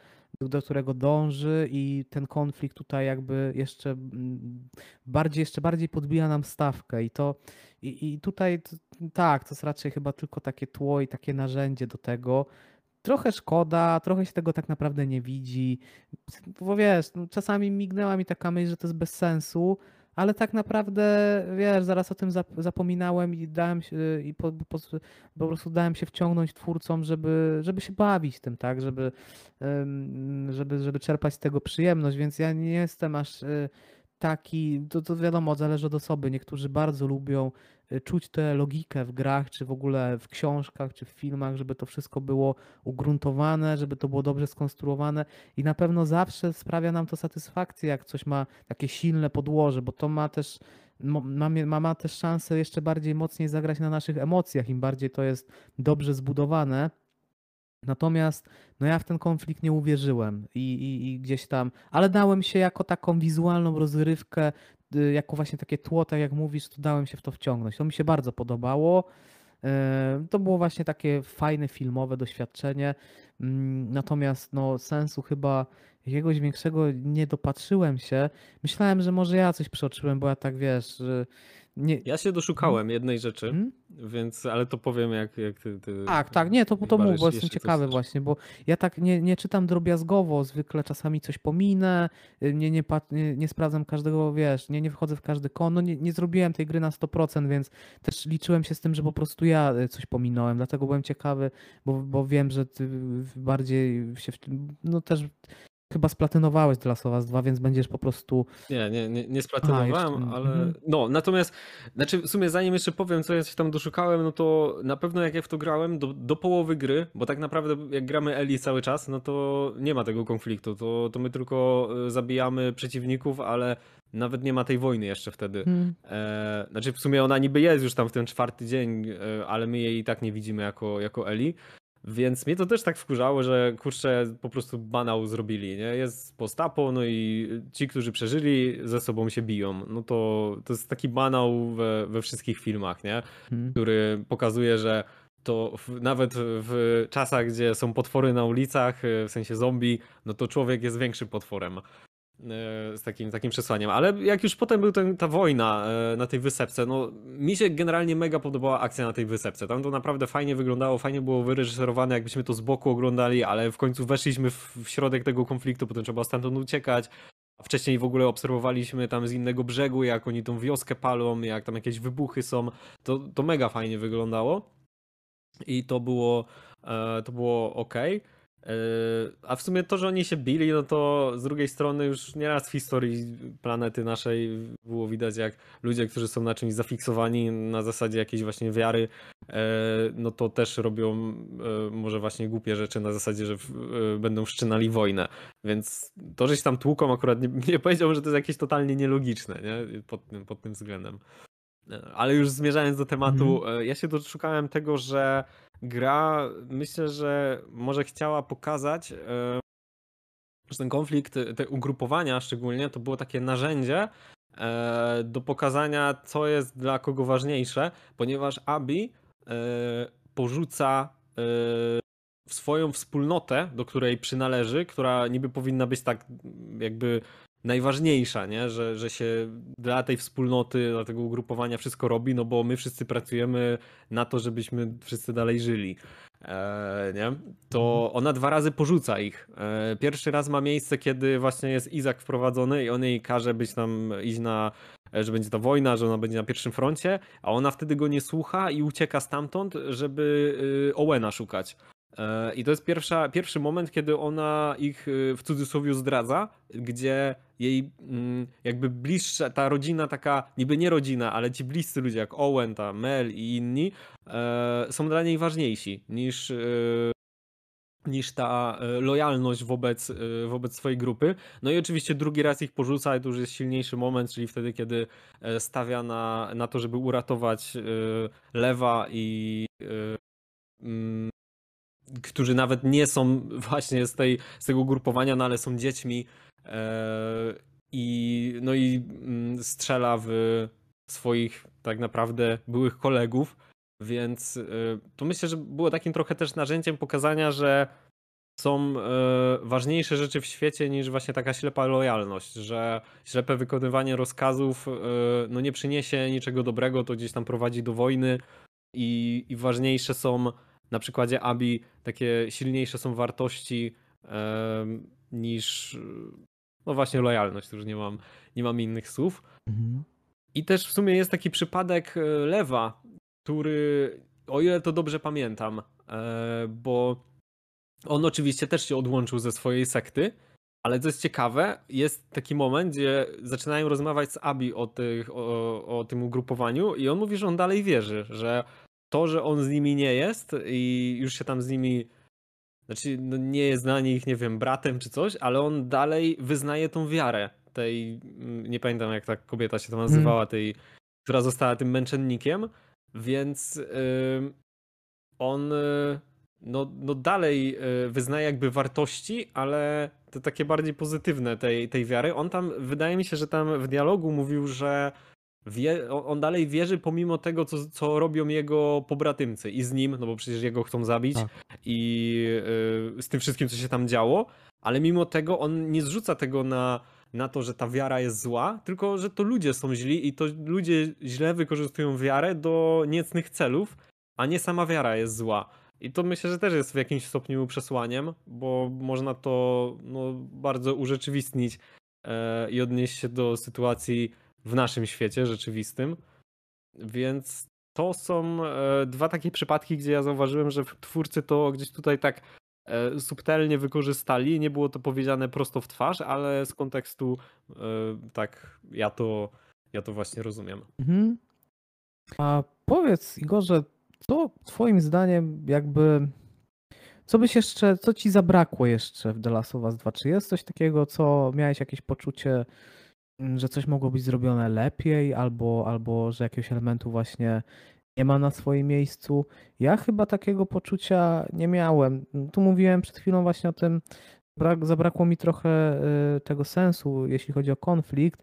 do którego dąży i ten konflikt tutaj jakby jeszcze mm, bardziej, jeszcze bardziej podbija nam stawkę i to i, i tutaj tak, to jest raczej chyba tylko takie tło i takie narzędzie do tego. Trochę szkoda, trochę się tego tak naprawdę nie widzi, bo wiesz, no, czasami mignęła mi taka myśl, że to jest bez sensu, ale tak naprawdę, wiesz, zaraz o tym zapominałem i dałem się, i po, po, po, prostu dałem się wciągnąć twórcom, żeby, żeby się bawić tym, tak, żeby, żeby, żeby czerpać z tego przyjemność, więc ja nie jestem aż y, taki, to, to wiadomo, zależy od osoby. Niektórzy bardzo lubią czuć tę logikę w grach, czy w ogóle w książkach, czy w filmach, żeby to wszystko było ugruntowane, żeby to było dobrze skonstruowane i na pewno zawsze sprawia nam to satysfakcję, jak coś ma takie silne podłoże, bo to ma też ma, ma, też szansę jeszcze bardziej mocniej zagrać na naszych emocjach, im bardziej to jest dobrze zbudowane. Natomiast no ja w ten konflikt nie uwierzyłem i, i, i, gdzieś tam, ale dałem się jako taką wizualną rozrywkę, jako właśnie takie tło, tak jak mówisz, to dałem się w to wciągnąć. To mi się bardzo podobało. E, to było właśnie takie fajne filmowe doświadczenie. Mm, natomiast no, sensu chyba jakiegoś większego nie dopatrzyłem się. Myślałem, że może ja coś przeoczyłem, bo ja tak wiesz, nie... Ja się doszukałem jednej rzeczy, hmm? więc, ale to powiem jak, jak ty, ty Tak, tak, nie, to, to mów, bo jestem ciekawy właśnie, bo ja tak nie, nie czytam drobiazgowo, zwykle czasami coś pominę, y, nie, nie, nie, nie sprawdzam każdego, wiesz, nie, nie wchodzę w każdy kon, no nie, nie zrobiłem tej gry na 100%, więc też liczyłem się z tym, że po prostu ja y, coś pominąłem, dlatego byłem ciekawy, bo, bo wiem, że ty bardziej się, no też chyba splatynowałeś The Last of Us 2, więc będziesz po prostu... Nie, nie, nie, nie splatynowałem, Aha, ale... Mhm. No, natomiast, znaczy w sumie zanim jeszcze powiem, co ja się tam doszukałem, no to na pewno jak ja w to grałem, do, do połowy gry, bo tak naprawdę jak gramy Eli cały czas, no to nie ma tego konfliktu, to, to my tylko e, zabijamy przeciwników, ale nawet nie ma tej wojny jeszcze wtedy. Hmm. E, znaczy w sumie ona niby jest już tam w ten czwarty dzień, e, ale my jej i tak nie widzimy jako, jako Eli. Więc mnie to też tak wkurzało, że kurczę, po prostu banał zrobili, nie? Jest postapo, no i ci, którzy przeżyli, ze sobą się biją. No to, to jest taki banał we, we wszystkich filmach, nie? Hmm. Który pokazuje, że to w, nawet w czasach, gdzie są potwory na ulicach, w sensie zombie, no to człowiek jest większym potworem. E, z takim, takim przesłaniem. Ale jak już potem był ten, ta wojna e, na tej wysepce, no mi się generalnie mega podobała akcja na tej wysepce. Tam to naprawdę fajnie wyglądało, fajnie było wyreżyserowane, jakbyśmy to z boku oglądali, ale w końcu weszliśmy w, w środek tego konfliktu, potem trzeba stamtąd uciekać. A wcześniej w ogóle obserwowaliśmy tam z innego brzegu, jak oni tą wioskę palą, jak tam jakieś wybuchy są. To, to mega fajnie wyglądało. I to było, e, to było ok. Yy, a w sumie to, że oni się bili, no to z drugiej strony już nieraz w historii planety naszej było widać, jak ludzie, którzy są na czymś zafiksowani na zasadzie jakiejś właśnie wiary, yy, no to też robią yy, może właśnie głupie rzeczy na zasadzie, że będą wszczynali wojnę. Więc to, że się tam tłuką akurat nie, nie powiedziałbym, że to jest jakieś totalnie nielogiczne nie? Pod, tym, pod tym względem. Ale już zmierzając do tematu, mm. ja się doszukałem tego, że gra myślę, że może chciała pokazać, e, że ten konflikt, te ugrupowania szczególnie, to było takie narzędzie e, do pokazania, co jest dla kogo ważniejsze, ponieważ Abi e, porzuca swoją wspólnotę, do której przynależy, która niby powinna być tak jakby najważniejsza, nie? Że, że się dla tej wspólnoty, dla tego ugrupowania wszystko robi, no bo my wszyscy pracujemy na to, żebyśmy wszyscy dalej żyli. E, nie? To mhm. ona dwa razy porzuca ich. E, pierwszy raz ma miejsce, kiedy właśnie jest Izak wprowadzony i on jej każe być tam, iść na, e, że będzie ta wojna, że ona będzie na pierwszym froncie, a ona wtedy go nie słucha i ucieka stamtąd, żeby y, Owena szukać. I to jest pierwsza, pierwszy moment, kiedy ona ich y, w cudzysłowie zdradza, gdzie jej mm, jakby bliższa, ta rodzina taka, niby nie rodzina, ale ci bliscy ludzie jak Owen, ta Mel i inni e, są dla niej ważniejsi niż, e, niż ta lojalność wobec, wobec swojej grupy. No i oczywiście drugi raz ich porzuca i to już jest silniejszy moment, czyli wtedy, kiedy stawia na, na to, żeby uratować Lewa i mm, którzy nawet nie są właśnie z, tej, z tego ugrupowania, no ale są dziećmi e, i no i mm, strzela w swoich tak naprawdę byłych kolegów, więc e, to myślę, że było takim trochę też narzędziem pokazania, że są e, ważniejsze rzeczy w świecie niż właśnie taka ślepa lojalność, że ślepe wykonywanie rozkazów no nie przyniesie niczego dobrego, to gdzieś tam prowadzi do wojny i, i ważniejsze są na przykładzie Abi takie silniejsze są wartości e, niż no właśnie lojalność, już nie mam, nie mam innych słów. Mhm. I też w sumie jest taki przypadek e, Lewa, który, o ile to dobrze pamiętam, e, bo on oczywiście też się odłączył ze swojej sekty, ale co jest ciekawe, jest taki moment, gdzie zaczynają rozmawiać z Abi o, tych, o, o tym ugrupowaniu i on mówi, że on dalej wierzy, że to, że on z nimi nie jest i już się tam z nimi. Znaczy, no nie jest dla nich, nie wiem, bratem czy coś, ale on dalej wyznaje tą wiarę tej. Mm, nie pamiętam, jak ta kobieta się to nazywała, tej, która została tym męczennikiem, więc yy, on. Yy, no, no dalej yy, wyznaje jakby wartości, ale te takie bardziej pozytywne tej, tej wiary. On tam, wydaje mi się, że tam w dialogu mówił, że Wie, on dalej wierzy pomimo tego, co, co robią jego pobratymcy i z nim, no bo przecież jego chcą zabić tak. i y, z tym wszystkim, co się tam działo, ale mimo tego on nie zrzuca tego na, na to, że ta wiara jest zła, tylko że to ludzie są źli i to ludzie źle wykorzystują wiarę do niecnych celów, a nie sama wiara jest zła. I to myślę, że też jest w jakimś stopniu przesłaniem, bo można to no, bardzo urzeczywistnić e, i odnieść się do sytuacji w naszym świecie rzeczywistym. Więc to są e, dwa takie przypadki, gdzie ja zauważyłem, że twórcy to gdzieś tutaj tak e, subtelnie wykorzystali. Nie było to powiedziane prosto w twarz, ale z kontekstu e, tak ja to, ja to właśnie rozumiem. Mhm. A powiedz Igorze, co twoim zdaniem jakby co byś jeszcze, co ci zabrakło jeszcze w The Last of Us 2? Czy jest coś takiego, co miałeś jakieś poczucie, że coś mogło być zrobione lepiej, albo, albo że jakiegoś elementu właśnie nie ma na swoim miejscu. Ja chyba takiego poczucia nie miałem. Tu mówiłem przed chwilą właśnie o tym, brak, zabrakło mi trochę y, tego sensu, jeśli chodzi o konflikt,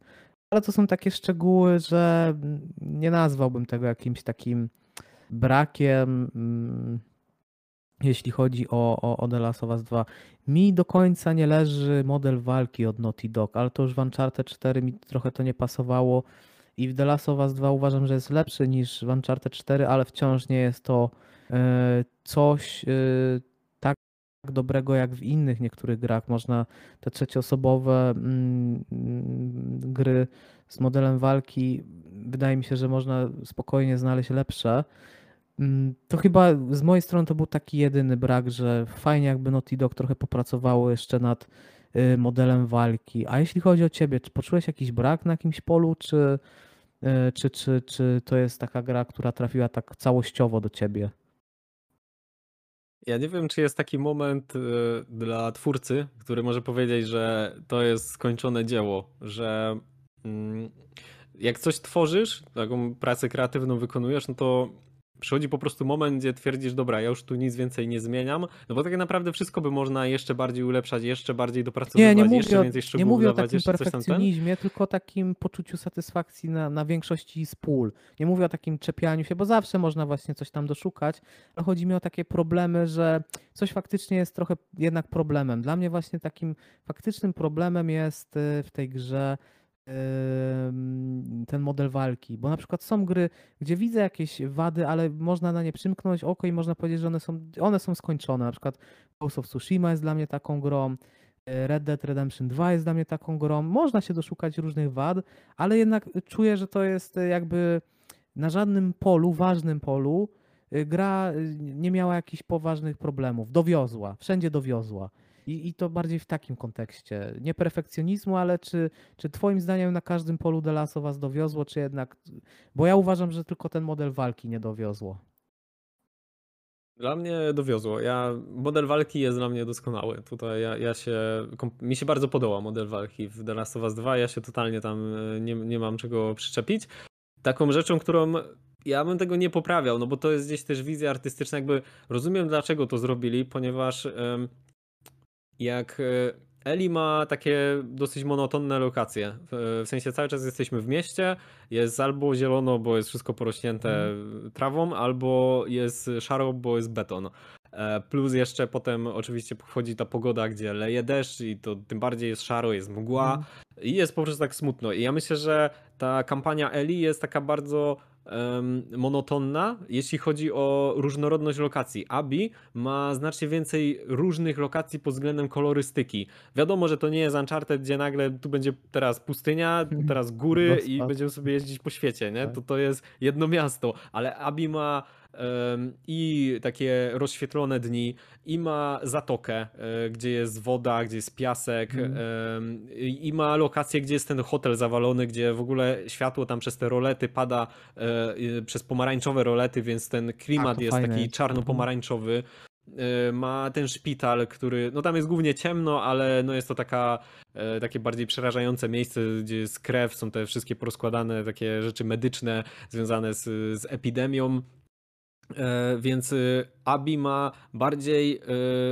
ale to są takie szczegóły, że nie nazwałbym tego jakimś takim brakiem mm, jeśli chodzi o, o, o The Last of Us 2. Mi do końca nie leży model walki od Naughty Dog, ale to już w Uncharted 4 mi trochę to nie pasowało i w The Last of Us 2 uważam, że jest lepszy niż w Uncharted 4, ale wciąż nie jest to e, coś e, tak dobrego jak w innych niektórych grach. Można te trzecioosobowe mm, gry z modelem walki, wydaje mi się, że można spokojnie znaleźć lepsze. Mm, to chyba z mojej strony to był taki jedyny brak, że fajnie jakby Naughty Dog trochę popracowało jeszcze nad y, modelem walki. A jeśli chodzi o ciebie, czy poczułeś jakiś brak na jakimś polu, czy, y, czy, czy, czy to jest taka gra, która trafiła tak całościowo do ciebie? Ja nie wiem, czy jest taki moment y, dla twórcy, który może powiedzieć, że to jest skończone dzieło, że mm, jak coś tworzysz, taką pracę kreatywną wykonujesz, no to przychodzi po prostu moment, gdzie twierdzisz, dobra, ja już tu nic więcej nie zmieniam, no bo tak naprawdę wszystko by można jeszcze bardziej ulepszać, jeszcze bardziej dopracowywać, Nie, nie jeszcze mówię, o, więcej nie szczegółów mówię o dawać, takim tam ten. perfekcjonizmie, tylko o takim poczuciu satysfakcji na, na większości z pól. Nie mówię o takim czepianiu się, bo zawsze można właśnie coś tam doszukać, ale chodzi mi o takie problemy, że coś faktycznie jest trochę jednak problemem. Dla mnie właśnie takim faktycznym problemem jest y, w tej grze ten model walki, bo na przykład są gry, gdzie widzę jakieś wady, ale można na nie przymknąć oko i można powiedzieć, że one są, one są skończone. Na przykład Ghost of Tsushima jest dla mnie taką grą, y, Red Dead Redemption 2 jest dla mnie taką grą. Można się doszukać różnych wad, ale jednak czuję, że to jest y, jakby na żadnym polu, ważnym polu, y, gra nie miała jakichś poważnych problemów. Dowiozła, wszędzie dowiozła. I, I to bardziej w takim kontekście. Nie perfekcjonizmu, ale czy, czy Twoim zdaniem na każdym polu of Us dowiozło, czy jednak. Bo ja uważam, że tylko ten model walki nie dowiozło. Dla mnie dowiozło. Ja, model walki jest dla mnie doskonały. Tutaj ja, ja się, mi się bardzo podoba model walki w The Last of Us 2. Ja się totalnie tam e, nie, nie mam czego przyczepić. Taką rzeczą, którą ja bym tego nie poprawiał, no bo to jest gdzieś też wizja artystyczna, jakby rozumiem dlaczego to zrobili, ponieważ jak e, Eli ma takie dosyć monotonne lokacje. W, w sensie cały czas jesteśmy w mieście, jest albo zielono, bo jest wszystko porośnięte trawą, albo jest szaro, bo jest beton. E, Plus jeszcze potem oczywiście wchodzi ta pogoda, gdzie leje deszcz i to tym bardziej jest szaro, jest mgła Mhm. i jest po prostu tak smutno. I ja myślę, że ta kampania Eli jest taka bardzo monotonna, jeśli chodzi o różnorodność lokacji. Abi ma znacznie więcej różnych lokacji pod względem kolorystyki. Wiadomo, że to nie jest Uncharted, gdzie nagle tu będzie teraz pustynia, teraz góry i będziemy sobie jeździć po świecie, nie? Tak. To to jest jedno miasto, ale Abi ma i takie rozświetlone dni, i ma zatokę, e, gdzie jest woda, gdzie jest piasek, em, i ma lokację, gdzie jest ten hotel zawalony, gdzie w ogóle światło tam przez te rolety pada, e, przez pomarańczowe rolety, więc ten klimat to jest fajne taki czarno-pomarańczowy. E, Ma ten szpital, który, no tam jest głównie ciemno, ale no jest to taka, takie bardziej przerażające miejsce, gdzie jest krew, są te wszystkie porozkładane takie rzeczy medyczne związane z, z epidemią. E, Więc y, Abi ma bardziej y,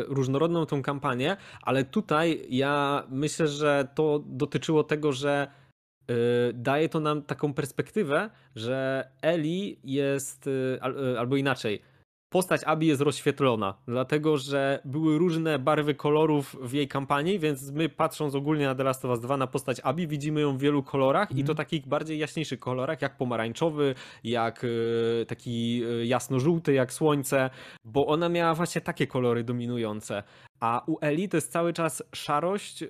różnorodną tą kampanię, ale tutaj ja myślę, że to dotyczyło tego, że y, daje to nam taką perspektywę, że Eli jest, al- albo inaczej, postać Abi jest rozświetlona, dlatego że były różne barwy kolorów w jej kampanii, więc my patrząc ogólnie na The Last of Us 2 na postać Abi widzimy ją w wielu kolorach i to Mhm. takich bardziej jaśniejszych kolorach, jak pomarańczowy, jak y, taki y, jasno-żółty, jak słońce, bo ona miała właśnie takie kolory dominujące. A u Eli to jest cały czas szarość y,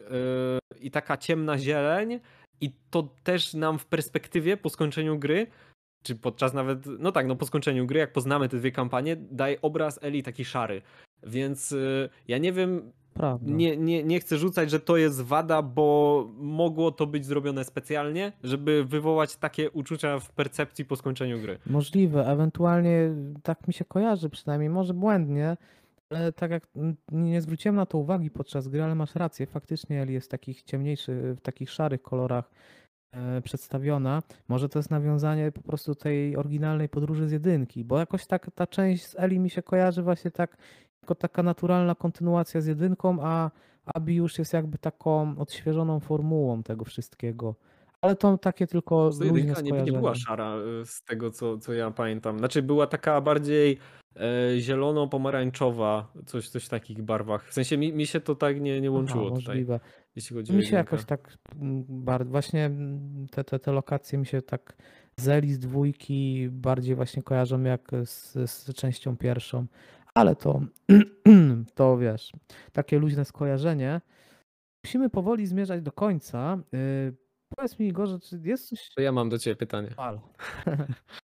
i taka ciemna zieleń i to też nam w perspektywie po skończeniu gry czy podczas nawet, no tak, no po skończeniu gry, jak poznamy te dwie kampanie, daje obraz Eli taki szary. Więc y, ja nie wiem, Prawda. nie, nie, nie chcę rzucać, że to jest wada, bo mogło to być zrobione specjalnie, żeby wywołać takie uczucia w percepcji po skończeniu gry. Możliwe, ewentualnie tak mi się kojarzy, przynajmniej może błędnie, ale tak jak nie zwróciłem na to uwagi podczas gry, ale masz rację, faktycznie Eli jest w takich ciemniejszych, w takich szarych kolorach przedstawiona. Może to jest nawiązanie po prostu tej oryginalnej podróży z jedynki, bo jakoś tak ta część z Eli mi się kojarzy właśnie tak jako taka naturalna kontynuacja z jedynką, a Abi już jest jakby taką odświeżoną formułą tego wszystkiego. Ale to takie tylko To luźne jedynka nie, nie była szara y, z tego, co, co ja pamiętam. Znaczy była taka bardziej e, zielono-pomarańczowa, coś, coś w takich barwach. W sensie mi, mi się to tak nie, nie łączyło Aha, tutaj, możliwe. Jeśli chodzi o Mi się jakoś tak bardzo, właśnie mm, te, te, te lokacje mi się tak z Eli, z dwójki bardziej właśnie kojarzą jak z, z częścią pierwszą, ale to, to wiesz, takie luźne skojarzenie. Musimy powoli zmierzać do końca. Yy, powiedz mi Igorze, czy jest coś... To ja mam do ciebie pytanie.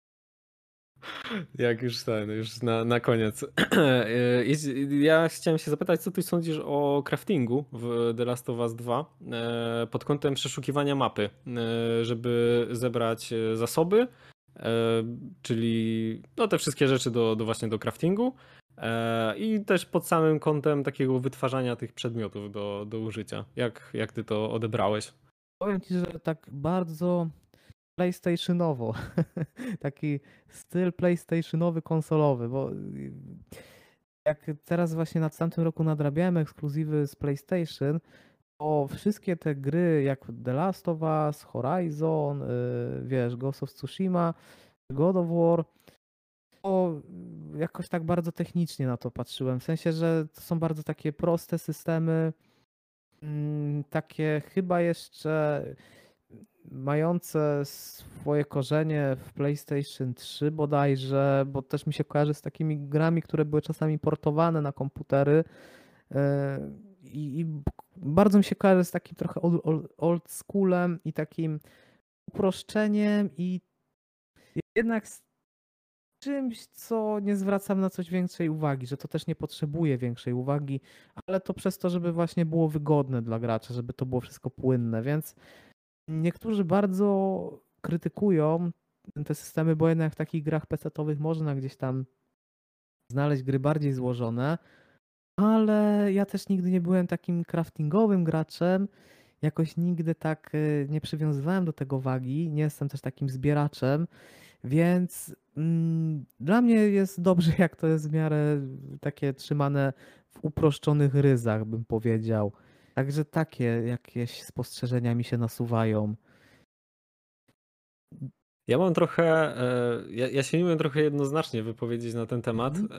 Jak już ten, już na, na koniec. E, Ja chciałem się zapytać, co ty sądzisz o craftingu w The Last of Us 2 e, pod kątem przeszukiwania mapy, e, żeby zebrać zasoby, czyli no te wszystkie rzeczy do, do właśnie do craftingu i też pod samym kątem takiego wytwarzania tych przedmiotów do, do użycia. Jak, jak ty to odebrałeś? Powiem ci, że tak bardzo PlayStationowo. Taki styl PlayStationowy, konsolowy, bo jak teraz właśnie nad tamtym roku nadrabiałem ekskluzywy z PlayStation, to wszystkie te gry jak The Last of Us, Horizon, y, wiesz, Ghost of Tsushima, God of War, to jakoś tak bardzo technicznie na to patrzyłem. W sensie, że to są bardzo takie proste systemy, mm, takie chyba jeszcze mające swoje korzenie w PlayStation 3 bodajże, bo też mi się kojarzy z takimi grami, które były czasami portowane na komputery e, i, i bardzo mi się kojarzy z takim trochę old, old schoolem i takim uproszczeniem i jednak z czymś, co nie zwracam na coś większej uwagi, że to też nie potrzebuje większej uwagi, ale to przez to, żeby właśnie było wygodne dla gracza, żeby to było wszystko płynne, więc niektórzy bardzo krytykują te systemy, bo jednak w takich grach PC-owych można gdzieś tam znaleźć gry bardziej złożone, ale ja też nigdy nie byłem takim craftingowym graczem, jakoś nigdy tak e, nie przywiązywałem do tego wagi, nie jestem też takim zbieraczem, więc mm, dla mnie jest dobrze, jak to jest w miarę takie trzymane w uproszczonych ryzach, bym powiedział. Także takie jakieś spostrzeżenia mi się nasuwają. Ja mam trochę, e, ja, ja się nie umiem trochę jednoznacznie wypowiedzieć na ten temat, mm.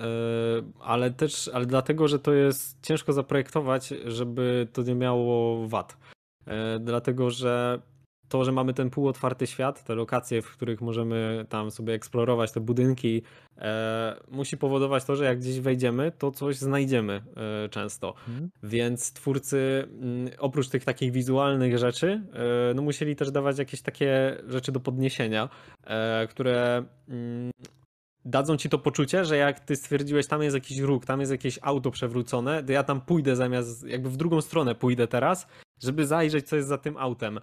ale też, ale dlatego, że to jest ciężko zaprojektować, żeby to nie miało wad. E, dlatego, że to, że mamy ten półotwarty świat, te lokacje, w których możemy tam sobie eksplorować te budynki, e, musi powodować to, że jak gdzieś wejdziemy, to coś znajdziemy e, często. Hmm. Więc twórcy m, mm, oprócz tych takich wizualnych rzeczy, e, no musieli też dawać jakieś takie rzeczy do podniesienia, e, które m, mm, dadzą ci to poczucie, że jak ty stwierdziłeś, tam jest jakiś róg, tam jest jakieś auto przewrócone, to ja tam pójdę zamiast, jakby w drugą stronę pójdę teraz, żeby zajrzeć, co jest za tym autem.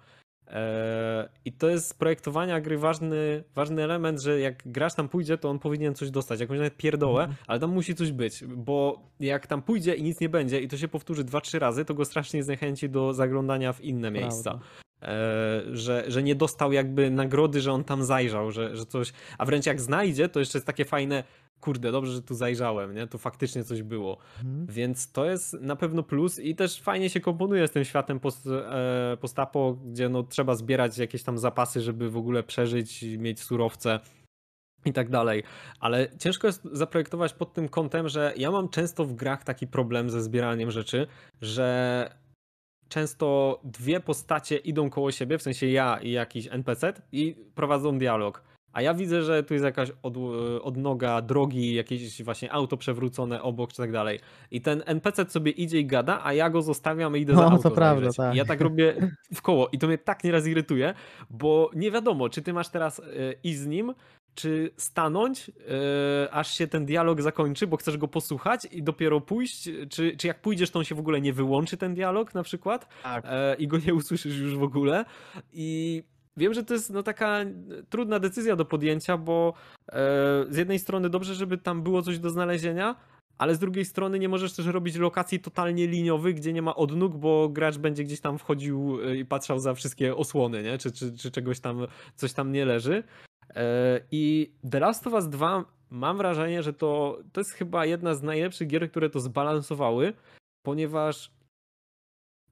Eee, I to jest z projektowania gry ważny, ważny element, że jak grasz tam pójdzie, to on powinien coś dostać, jakąś nawet pierdołę, mm. ale tam musi coś być, bo jak tam pójdzie i nic nie będzie i to się powtórzy dwa, trzy razy, to go strasznie zniechęci do zaglądania w inne Prawda. miejsca. Eee, że, że nie dostał jakby nagrody, że on tam zajrzał, że, że coś, a wręcz jak znajdzie, to jeszcze jest takie fajne, kurde, dobrze, że tu zajrzałem, nie? Tu faktycznie coś było. Mhm. Więc to jest na pewno plus i też fajnie się komponuje z tym światem post, e, postapo, gdzie no trzeba zbierać jakieś tam zapasy, żeby w ogóle przeżyć, mieć surowce i tak dalej. Ale ciężko jest zaprojektować pod tym kątem, że ja mam często w grach taki problem ze zbieraniem rzeczy, że często dwie postacie idą koło siebie, w sensie ja i jakiś NPC i prowadzą dialog a ja widzę, że tu jest jakaś od, odnoga drogi, jakieś właśnie auto przewrócone obok czy tak dalej. I ten NPC sobie idzie i gada, a ja go zostawiam i idę no, za auto. To prawda, tak. I ja tak robię w koło i to mnie tak nieraz irytuje, bo nie wiadomo, czy ty masz teraz y, iść z nim, czy stanąć, yy, aż się ten dialog zakończy, bo chcesz go posłuchać i dopiero pójść, czy, czy jak pójdziesz, to on się w ogóle nie wyłączy ten dialog na przykład tak. yy, i go nie usłyszysz już w ogóle. I Wiem, że to jest no, taka trudna decyzja do podjęcia, bo e, z jednej strony dobrze, żeby tam było coś do znalezienia, ale z drugiej strony nie możesz też robić lokacji totalnie liniowych, gdzie nie ma odnóg, bo gracz będzie gdzieś tam wchodził i patrzał za wszystkie osłony, nie? Czy, czy, czy czegoś tam, coś tam nie leży. E, I The Last of Us 2 mam wrażenie, że to, to jest chyba jedna z najlepszych gier, które to zbalansowały, ponieważ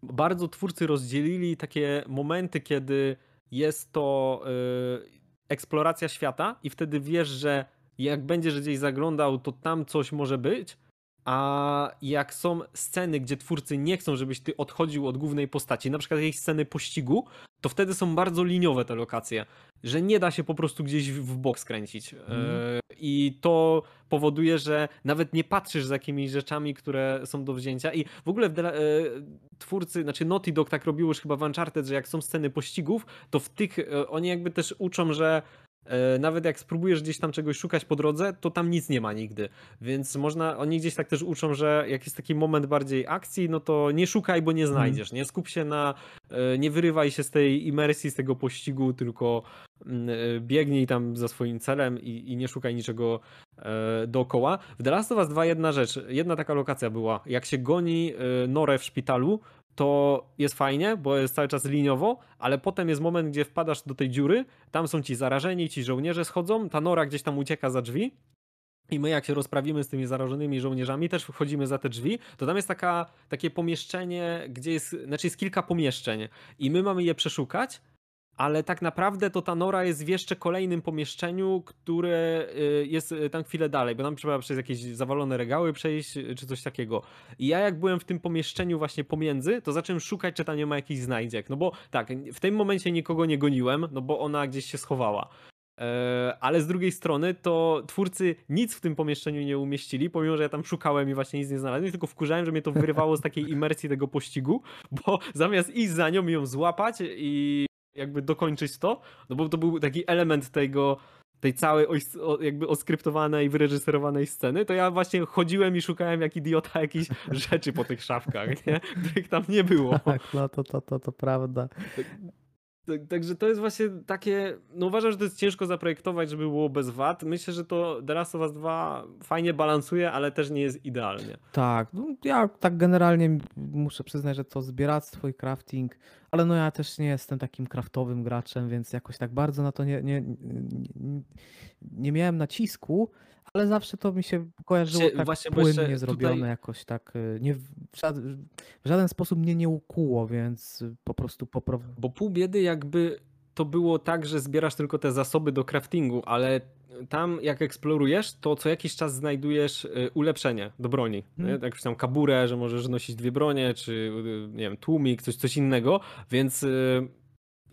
bardzo twórcy rozdzielili takie momenty, kiedy jest to y, eksploracja świata i wtedy wiesz, że jak będziesz gdzieś zaglądał, to tam coś może być, a jak są sceny, gdzie twórcy nie chcą, żebyś ty odchodził od głównej postaci, na przykład jakieś sceny pościgu, to wtedy są bardzo liniowe te lokacje, że nie da się po prostu gdzieś w bok skręcić. Mm. I to powoduje, że nawet nie patrzysz za jakimiś rzeczami, które są do wzięcia. I w ogóle w e, twórcy, znaczy Naughty Dog tak robił już chyba w Uncharted, że jak są sceny pościgów, to w tych e, oni jakby też uczą, że nawet jak spróbujesz gdzieś tam czegoś szukać po drodze, to tam nic nie ma nigdy. Więc można, oni gdzieś tak też uczą, że jak jest taki moment bardziej akcji, no to nie szukaj, bo nie mhm. znajdziesz. Nie skup się na, e, nie wyrywaj się z tej imersji, z tego pościgu, tylko mm, e, biegnij tam za swoim celem i, i nie szukaj niczego dookoła. W The Last of Us 2 jedna rzecz, jedna taka lokacja była, jak się goni Norę w szpitalu, to jest fajnie, bo jest cały czas liniowo, ale potem jest moment, gdzie wpadasz do tej dziury, tam są ci zarażeni, ci żołnierze schodzą, ta nora gdzieś tam ucieka za drzwi i my jak się rozprawimy z tymi zarażonymi żołnierzami, też wchodzimy za te drzwi, to tam jest taka, takie pomieszczenie, gdzie jest, znaczy jest kilka pomieszczeń i my mamy je przeszukać, ale tak naprawdę to ta nora jest w jeszcze kolejnym pomieszczeniu, które y, jest y, tam chwilę dalej, bo tam trzeba przez jakieś zawalone regały przejść, y, czy coś takiego. I ja jak byłem w tym pomieszczeniu właśnie pomiędzy, to zacząłem szukać, czy tam nie ma jakichś znajdziek. No bo tak, w tym momencie nikogo nie goniłem, no bo ona gdzieś się schowała. E, ale z drugiej strony to twórcy nic w tym pomieszczeniu nie umieścili, pomimo że ja tam szukałem i właśnie nic nie znalazłem, tylko wkurzałem, że mnie to wyrywało z takiej imersji tego pościgu, bo zamiast iść za nią i ją złapać i jakby dokończyć to, no bo to był taki element tego, tej całej jakby oskryptowanej, wyreżyserowanej sceny, to ja właśnie chodziłem i szukałem jak idiota jakichś rzeczy po tych szafkach, nie? których tam nie było. Tak, no to, to, to, to prawda. Także to jest właśnie takie, no uważam, że to jest ciężko zaprojektować, żeby było bez wad. Myślę, że to The Last of Us 2 fajnie balansuje, ale też nie jest idealnie. Tak, no ja tak generalnie muszę przyznać, że to zbieractwo i crafting, ale no ja też nie jestem takim craftowym graczem, więc jakoś tak bardzo na to nie, nie, nie, nie miałem nacisku, ale zawsze to mi się kojarzyło tak właśnie, płynnie zrobione, tutaj... jakoś tak y, nie, w, żaden, w żaden sposób mnie nie ukuło, więc po prostu popraw... Bo pół biedy jakby to było tak, że zbierasz tylko te zasoby do craftingu, ale tam jak eksplorujesz, to co jakiś czas znajdujesz y, ulepszenie do broni. Hmm. Jakąś tam kaburę, że możesz nosić dwie bronie, czy y, nie wiem, tłumik, coś, coś innego, więc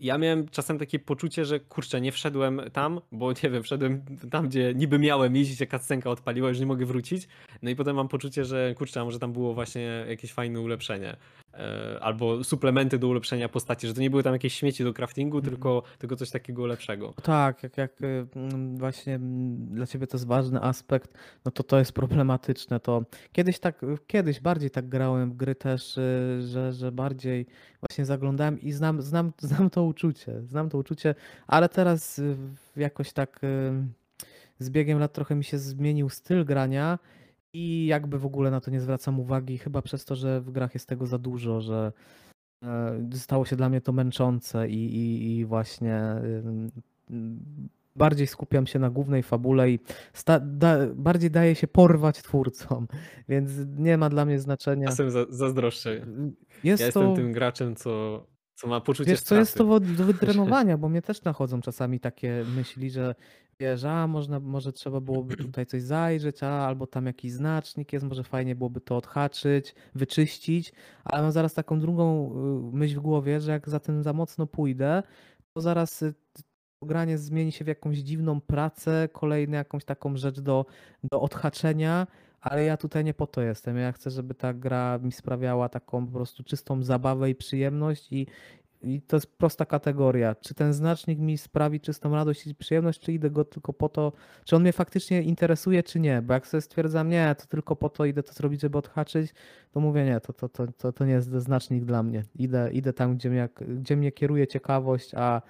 ja miałem czasem takie poczucie, że kurczę, nie wszedłem tam, bo nie wiem, wszedłem tam, gdzie niby miałem iść, się cutscenka odpaliła, już nie mogę wrócić. No i potem mam poczucie, że kurczę, a może tam było właśnie jakieś fajne ulepszenie. E, albo suplementy do ulepszenia postaci, że to nie były tam jakieś śmieci do craftingu, mm. tylko, tylko coś takiego lepszego. Tak, jak, jak y, mm, właśnie mm, dla ciebie to jest ważny aspekt, no to to jest problematyczne. To kiedyś tak, kiedyś bardziej tak grałem w gry też, y, że, że bardziej właśnie zaglądałem i znam, znam, znam to uczucie, znam to uczucie, ale teraz y, jakoś tak z biegiem lat trochę mi się zmienił styl grania i jakby w ogóle na to nie zwracam uwagi, chyba przez to, że w grach jest tego za dużo, że e, stało się dla mnie to męczące i, i, i właśnie bardziej skupiam się na głównej fabule i sta, da, bardziej daje się porwać twórcom, więc nie ma dla mnie znaczenia. Czasem za, zazdroszczę. Jest ja to... jestem tym graczem, co, co ma poczucie Wiesz, co jest to do wydrenowania, bo mnie też nachodzą czasami takie myśli, że wiesz, a można, może trzeba byłoby tutaj coś zajrzeć, a albo tam jakiś znacznik jest, może fajnie byłoby to odhaczyć, wyczyścić, ale mam zaraz taką drugą y, myśl w głowie, że jak za tym za mocno pójdę, to zaraz y, granie zmieni się w jakąś dziwną pracę, kolejną jakąś taką rzecz do, do odhaczenia, ale ja tutaj nie po to jestem. Ja chcę, żeby ta gra mi sprawiała taką po prostu czystą zabawę i przyjemność i, i to jest prosta kategoria. Czy ten znacznik mi sprawi czystą radość i przyjemność, czy idę go tylko po to, czy on mnie faktycznie interesuje, czy nie? Bo jak sobie stwierdzam, nie, to tylko po to idę to zrobić, żeby odhaczyć, to mówię, nie, to, to, to, to, to nie jest znacznik dla mnie. Idę, idę tam, gdzie mnie, gdzie mnie kieruje ciekawość, a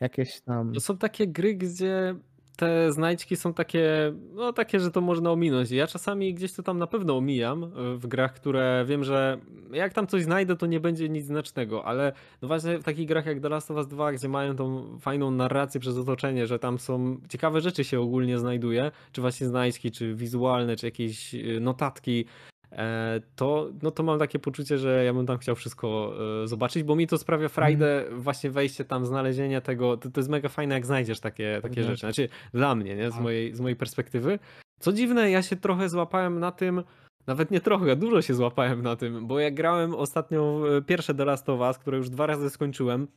jakieś tam. To są takie gry, gdzie te znajdźki są takie, no takie, że to można ominąć. Ja czasami gdzieś to tam na pewno omijam e, w grach, które wiem, że jak tam coś znajdę, to nie będzie nic znacznego, ale no właśnie w takich grach jak The Last of Us 2, gdzie mają tą fajną narrację przez otoczenie, że tam są ciekawe rzeczy się ogólnie znajduje, czy właśnie znajdźki, czy wizualne, czy jakieś e, notatki, to, no to mam takie poczucie, że ja bym tam chciał wszystko e, zobaczyć, bo mi to sprawia frajdę mm. właśnie wejście tam, znalezienie tego, to, to jest mega fajne jak znajdziesz takie, takie mhm. rzeczy, znaczy dla mnie, nie? Z, tak. mojej, z mojej perspektywy. Co dziwne, ja się trochę złapałem na tym, nawet nie trochę, dużo się złapałem na tym, bo jak grałem ostatnio pierwsze The Last of Us, które już dwa razy skończyłem,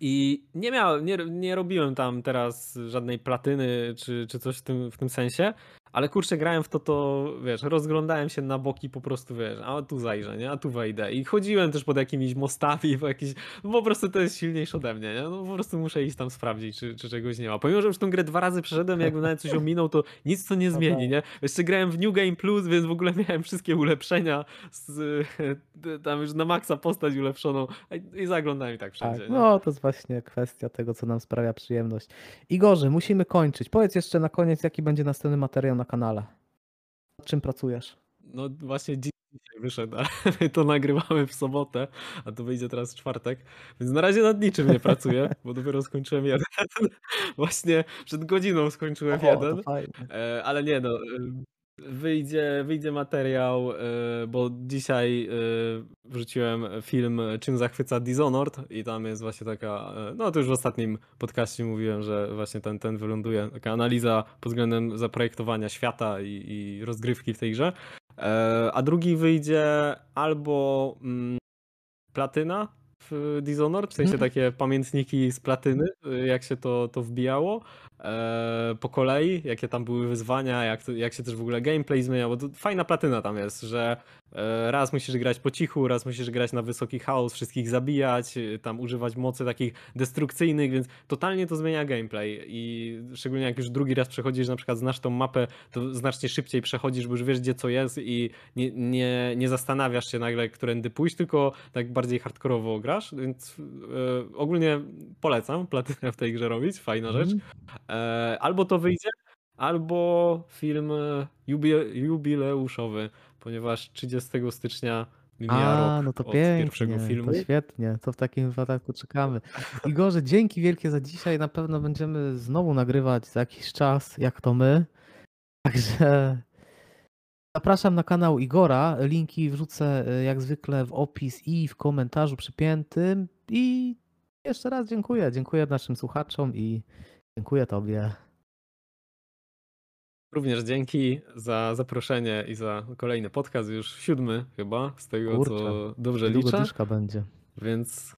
i nie miałem, nie, nie robiłem tam teraz żadnej platyny czy, czy coś w tym, w tym sensie, ale kurczę, grałem w to, to wiesz, rozglądałem się na boki po prostu, wiesz, a tu zajrzę, nie? A tu wejdę. I chodziłem też pod jakimiś mostami, po jakiś, no po prostu to jest silniejsze ode mnie, nie? No po prostu muszę iść tam sprawdzić, czy, czy czegoś nie ma. Pomimo, że już tę grę dwa razy przeszedłem, jakby nawet coś ominął, to nic to nie zmieni, nie? Jeszcze grałem w New Game Plus, więc w ogóle miałem wszystkie ulepszenia, z, tam już na maksa postać ulepszoną i zaglądałem i tak wszędzie. Tak, no, to jest właśnie kwestia tego, co nam sprawia przyjemność. Igorze, musimy kończyć. Powiedz jeszcze na koniec, jaki będzie następny materiał na kanale. Nad czym pracujesz? No właśnie dzisiaj wyszedł, ale my to nagrywamy w sobotę, a to wyjdzie teraz w czwartek, więc na razie nad niczym nie pracuję, bo dopiero skończyłem jeden. Właśnie przed godziną skończyłem O, jeden, e, ale nie no, wyjdzie, wyjdzie materiał, e, bo dzisiaj e, wrzuciłem film Czym zachwyca Dishonored i tam jest właśnie taka, e, no to już w ostatnim podcaście mówiłem, że właśnie ten, ten wyląduje, taka analiza pod względem zaprojektowania świata i, i rozgrywki w tej grze. A drugi wyjdzie albo mm, platyna w Dishonored, w sensie Mhm. takie pamiętniki z platyny, jak się to, to wbijało po kolei, jakie tam były wyzwania, jak, to, jak się też w ogóle gameplay zmieniał, bo fajna platyna tam jest, że e, raz musisz grać po cichu, raz musisz grać na wysoki chaos, wszystkich zabijać, tam używać mocy takich destrukcyjnych, więc totalnie to zmienia gameplay i szczególnie jak już drugi raz przechodzisz, na przykład znasz tą mapę, to znacznie szybciej przechodzisz, bo już wiesz gdzie co jest i nie, nie, nie zastanawiasz się nagle, którędy pójść, tylko tak bardziej hardkorowo grasz, więc e, ogólnie polecam platynę w tej grze robić, fajna rzecz. E, albo to wyjdzie, albo film e, jubi- jubileuszowy, ponieważ 30 stycznia mija A, rok no to od pierwszego pięknie, filmu. to świetnie, to w takim wypadku czekamy. Igorze, dzięki wielkie za dzisiaj, na pewno będziemy znowu nagrywać za jakiś czas, jak to my. Także zapraszam na kanał Igora, linki wrzucę y, jak zwykle w opis i w komentarzu przypiętym i jeszcze raz dziękuję, dziękuję naszym słuchaczom i dziękuję Tobie. Również dzięki za zaproszenie i za kolejny podcast, już siódmy chyba, z tego Kurczę, co dobrze liczę, będzie. więc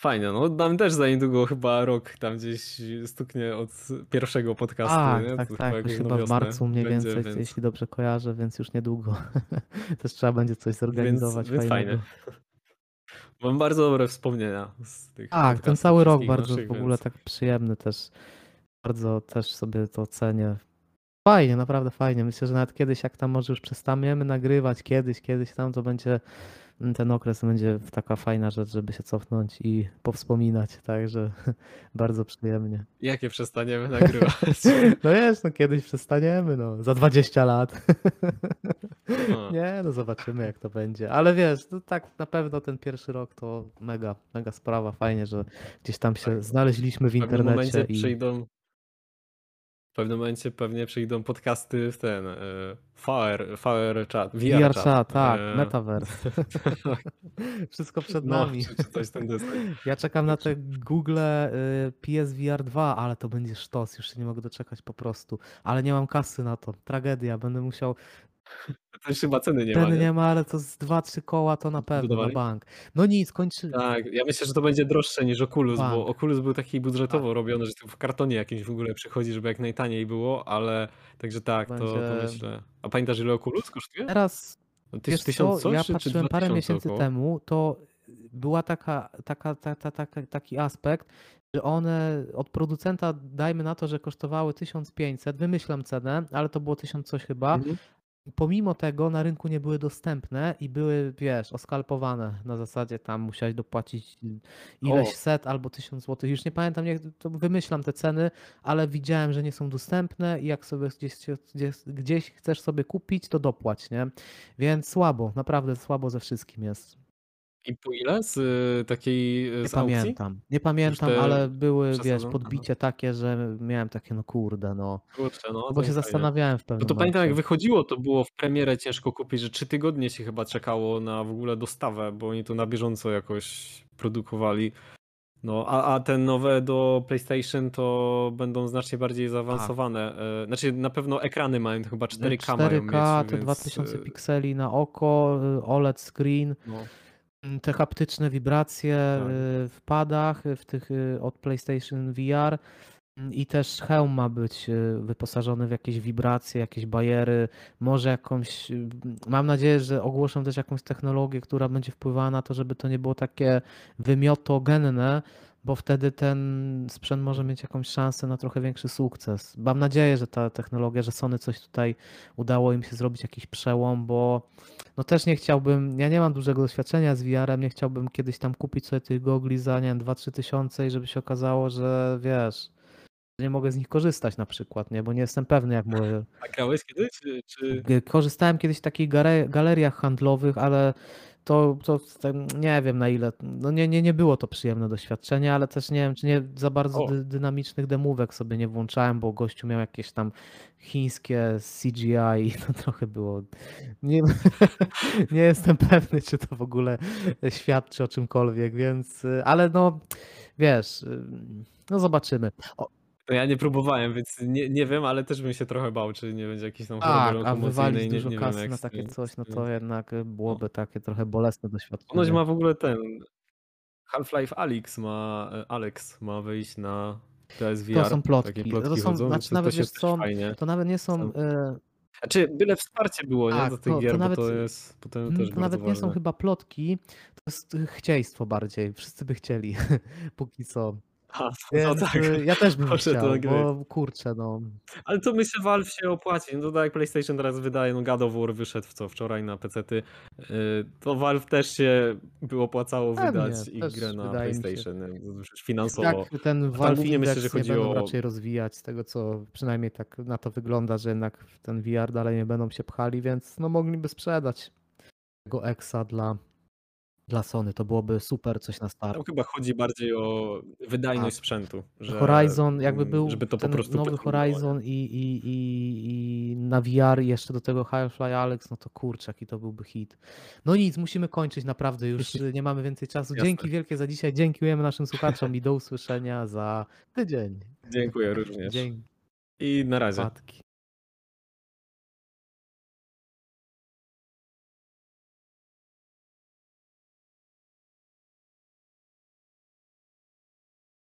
fajnie, no nam też za niedługo chyba rok tam gdzieś stuknie od pierwszego podcastu, Tak, nie? tak, To tak, na chyba w marcu mniej będzie, więcej, więc, jeśli dobrze kojarzę, więc już niedługo. Też trzeba będzie coś więc, zorganizować więc fajnego. fajnie. Mam bardzo dobre wspomnienia z tych Tak, ten cały rok bardzo naszych, w ogóle więc tak przyjemny też. Bardzo też sobie to cenię. Fajnie, naprawdę fajnie. Myślę, że nawet kiedyś, jak tam może już przestaniemy nagrywać, kiedyś, kiedyś tam, to będzie mm, ten okres będzie taka fajna rzecz, żeby się cofnąć i powspominać. Także bardzo przyjemnie. jakie przestaniemy nagrywać? No jest, no kiedyś przestaniemy, no za 20 lat. No. Nie, no zobaczymy jak to będzie. Ale wiesz, no tak na pewno ten pierwszy rok to mega, mega sprawa. Fajnie, że gdzieś tam się Tak. znaleźliśmy w W pewnym internecie momencie i przyjdą. W pewnym momencie pewnie przyjdą podcasty w ten e, VR, VR chat, VR, VR chat. chat, tak, e, metaverse. Wszystko przed No, nami. czy, czy coś ten. Ja czekam na te Google y, PSVR 2, ale to będzie sztos, już się nie mogę doczekać po prostu. Ale nie mam kasy na to. Tragedia, będę musiał. To już chyba ceny nie ma, Ceny nie? nie ma, ale to z 2-3 koła to na pewno, na bank. No nic, kończy. Tak, ja myślę, że to będzie droższe niż Oculus, Bank. bo Oculus był taki budżetowo Tak. robiony, że to w kartonie jakimś w ogóle przychodzi, żeby jak najtaniej było, ale także tak, to, to Będzie- myślę. A pamiętasz ile Oculus kosztuje? Teraz Tyś, Wiesz tysiąc co, ja czy, czy patrzyłem dwa parę miesięcy około? temu, to była taka, taka, ta, ta, taka, taki aspekt, że one od producenta, dajmy na to, że kosztowały 1500, wymyślam cenę, ale to było 1000 coś chyba. Mhm. Pomimo tego na rynku nie były dostępne i były, wiesz, oskalpowane. Na zasadzie tam musiałeś dopłacić ileś O. set albo 1000 zł. Już nie pamiętam, jak to wymyślam te ceny, ale widziałem, że nie są dostępne i jak sobie gdzieś, gdzieś, gdzieś chcesz sobie kupić, to dopłać, nie? Więc słabo, naprawdę słabo ze wszystkim jest. I po ile z y, takiej y, Nie z aukcji? pamiętam, nie pamiętam, te ale były, wiesz, przesadzone? podbicie takie, że miałem takie, no kurde, no. Kurczę, no, No to bo się fajnie. zastanawiałem w No pewnym to pamiętam jak momencie. wychodziło, to było w premierę ciężko kupić, że trzy tygodnie się chyba czekało na w ogóle dostawę, bo oni to na bieżąco jakoś produkowali. No, a, a te nowe do PlayStation to będą znacznie bardziej zaawansowane. E, Znaczy na pewno ekrany mają, chyba 4K, mają 4K, mieć, te więc, 2000 e, pikseli na oko, y, OLED screen, No, te haptyczne wibracje Tak. y, w padach, y, w tych y, od PlayStation VR mm, i też hełm ma być wyposażony w jakieś wibracje, jakieś bajery, może jakąś, mam nadzieję, że ogłoszą też jakąś technologię, która będzie wpływała na to, żeby to nie było takie wymiotogenne, bo wtedy ten sprzęt może mieć jakąś szansę na trochę większy sukces. Mam nadzieję, że ta technologia, że Sony coś tutaj udało im się zrobić jakiś przełom, bo no też nie chciałbym, ja nie mam dużego doświadczenia z VR-em, nie chciałbym kiedyś tam kupić sobie tych gogli za, nie wiem, 2-3 tysiące i żeby się okazało, że wiesz, nie mogę z nich korzystać na przykład, nie? Bo nie jestem pewny, jak może. A grałeś kiedyś? Czy, Korzystałem kiedyś w takich galeriach handlowych, ale to, to nie wiem na ile. No nie, nie, nie było to przyjemne doświadczenie, ale też nie wiem, czy nie za bardzo dy, dynamicznych demówek sobie nie włączałem, bo gościu miał jakieś tam chińskie CGI i to trochę było. Nie, nie jestem pewny, czy to w ogóle świadczy o czymkolwiek, więc. y, Ale no wiesz, y, no zobaczymy. O, No ja nie próbowałem, więc nie, nie wiem, ale też bym się trochę bał, czy nie będzie jakiś tam Tak, choroby a lokomocyjnej. wywalić Nie, dużo nie wiem, kasy jak na z takie tym- coś, no z tym- to jednak y, byłoby takie trochę bolesne Ponoć doświadczenie. ma w ogóle ten. Half-Life Alyx ma. e, Alex ma wyjść na PSVR. To są plotki. Takie To plotki są- chodzą, znaczy to, nawet to się wiesz też co, fajnie. To nawet nie są, Są- e, Znaczy, byle wsparcie było, nie? Tak, Do tych to- to gier, nawet- bo to jest potem też to bardzo nawet nie są ważne. chyba plotki, to jest y, chcieństwo bardziej. Wszyscy by chcieli, póki co. A, no, Więc tak. y, ja też bym to chciał, bo kurczę, no. Ale to myślę, Valve się opłaci. No tak jak PlayStation teraz wydaje, no God of War wyszedł co wczoraj na PC-ty. Yy, To Valve też się by opłacało Pewnie, wydać ich też grę na wydaje mi się. PlayStation. nie? Finansowo. Tak, ten tam Valve głównie myślę, Index że nie chodzi będą o- raczej rozwijać, z tego co przynajmniej tak na to wygląda, że jednak w ten VR dalej nie będą się pchali, więc no mogliby sprzedać tego Exa dla, dla Sony. To byłoby super coś na start. Tam chyba chodzi bardziej o wydajność Tak. sprzętu. Że, Horizon, jakby mm, był żeby to po prostu nowy? Horizon i, i, i, i na VR jeszcze do tego Half-Life Alex, no to kurczę, jaki to byłby hit. No nic, musimy kończyć naprawdę, już nie mamy więcej czasu. Jasne. Dzięki wielkie za dzisiaj, dziękujemy naszym słuchaczom i do usłyszenia za tydzień. Dziękuję również. Dzień, I na razie.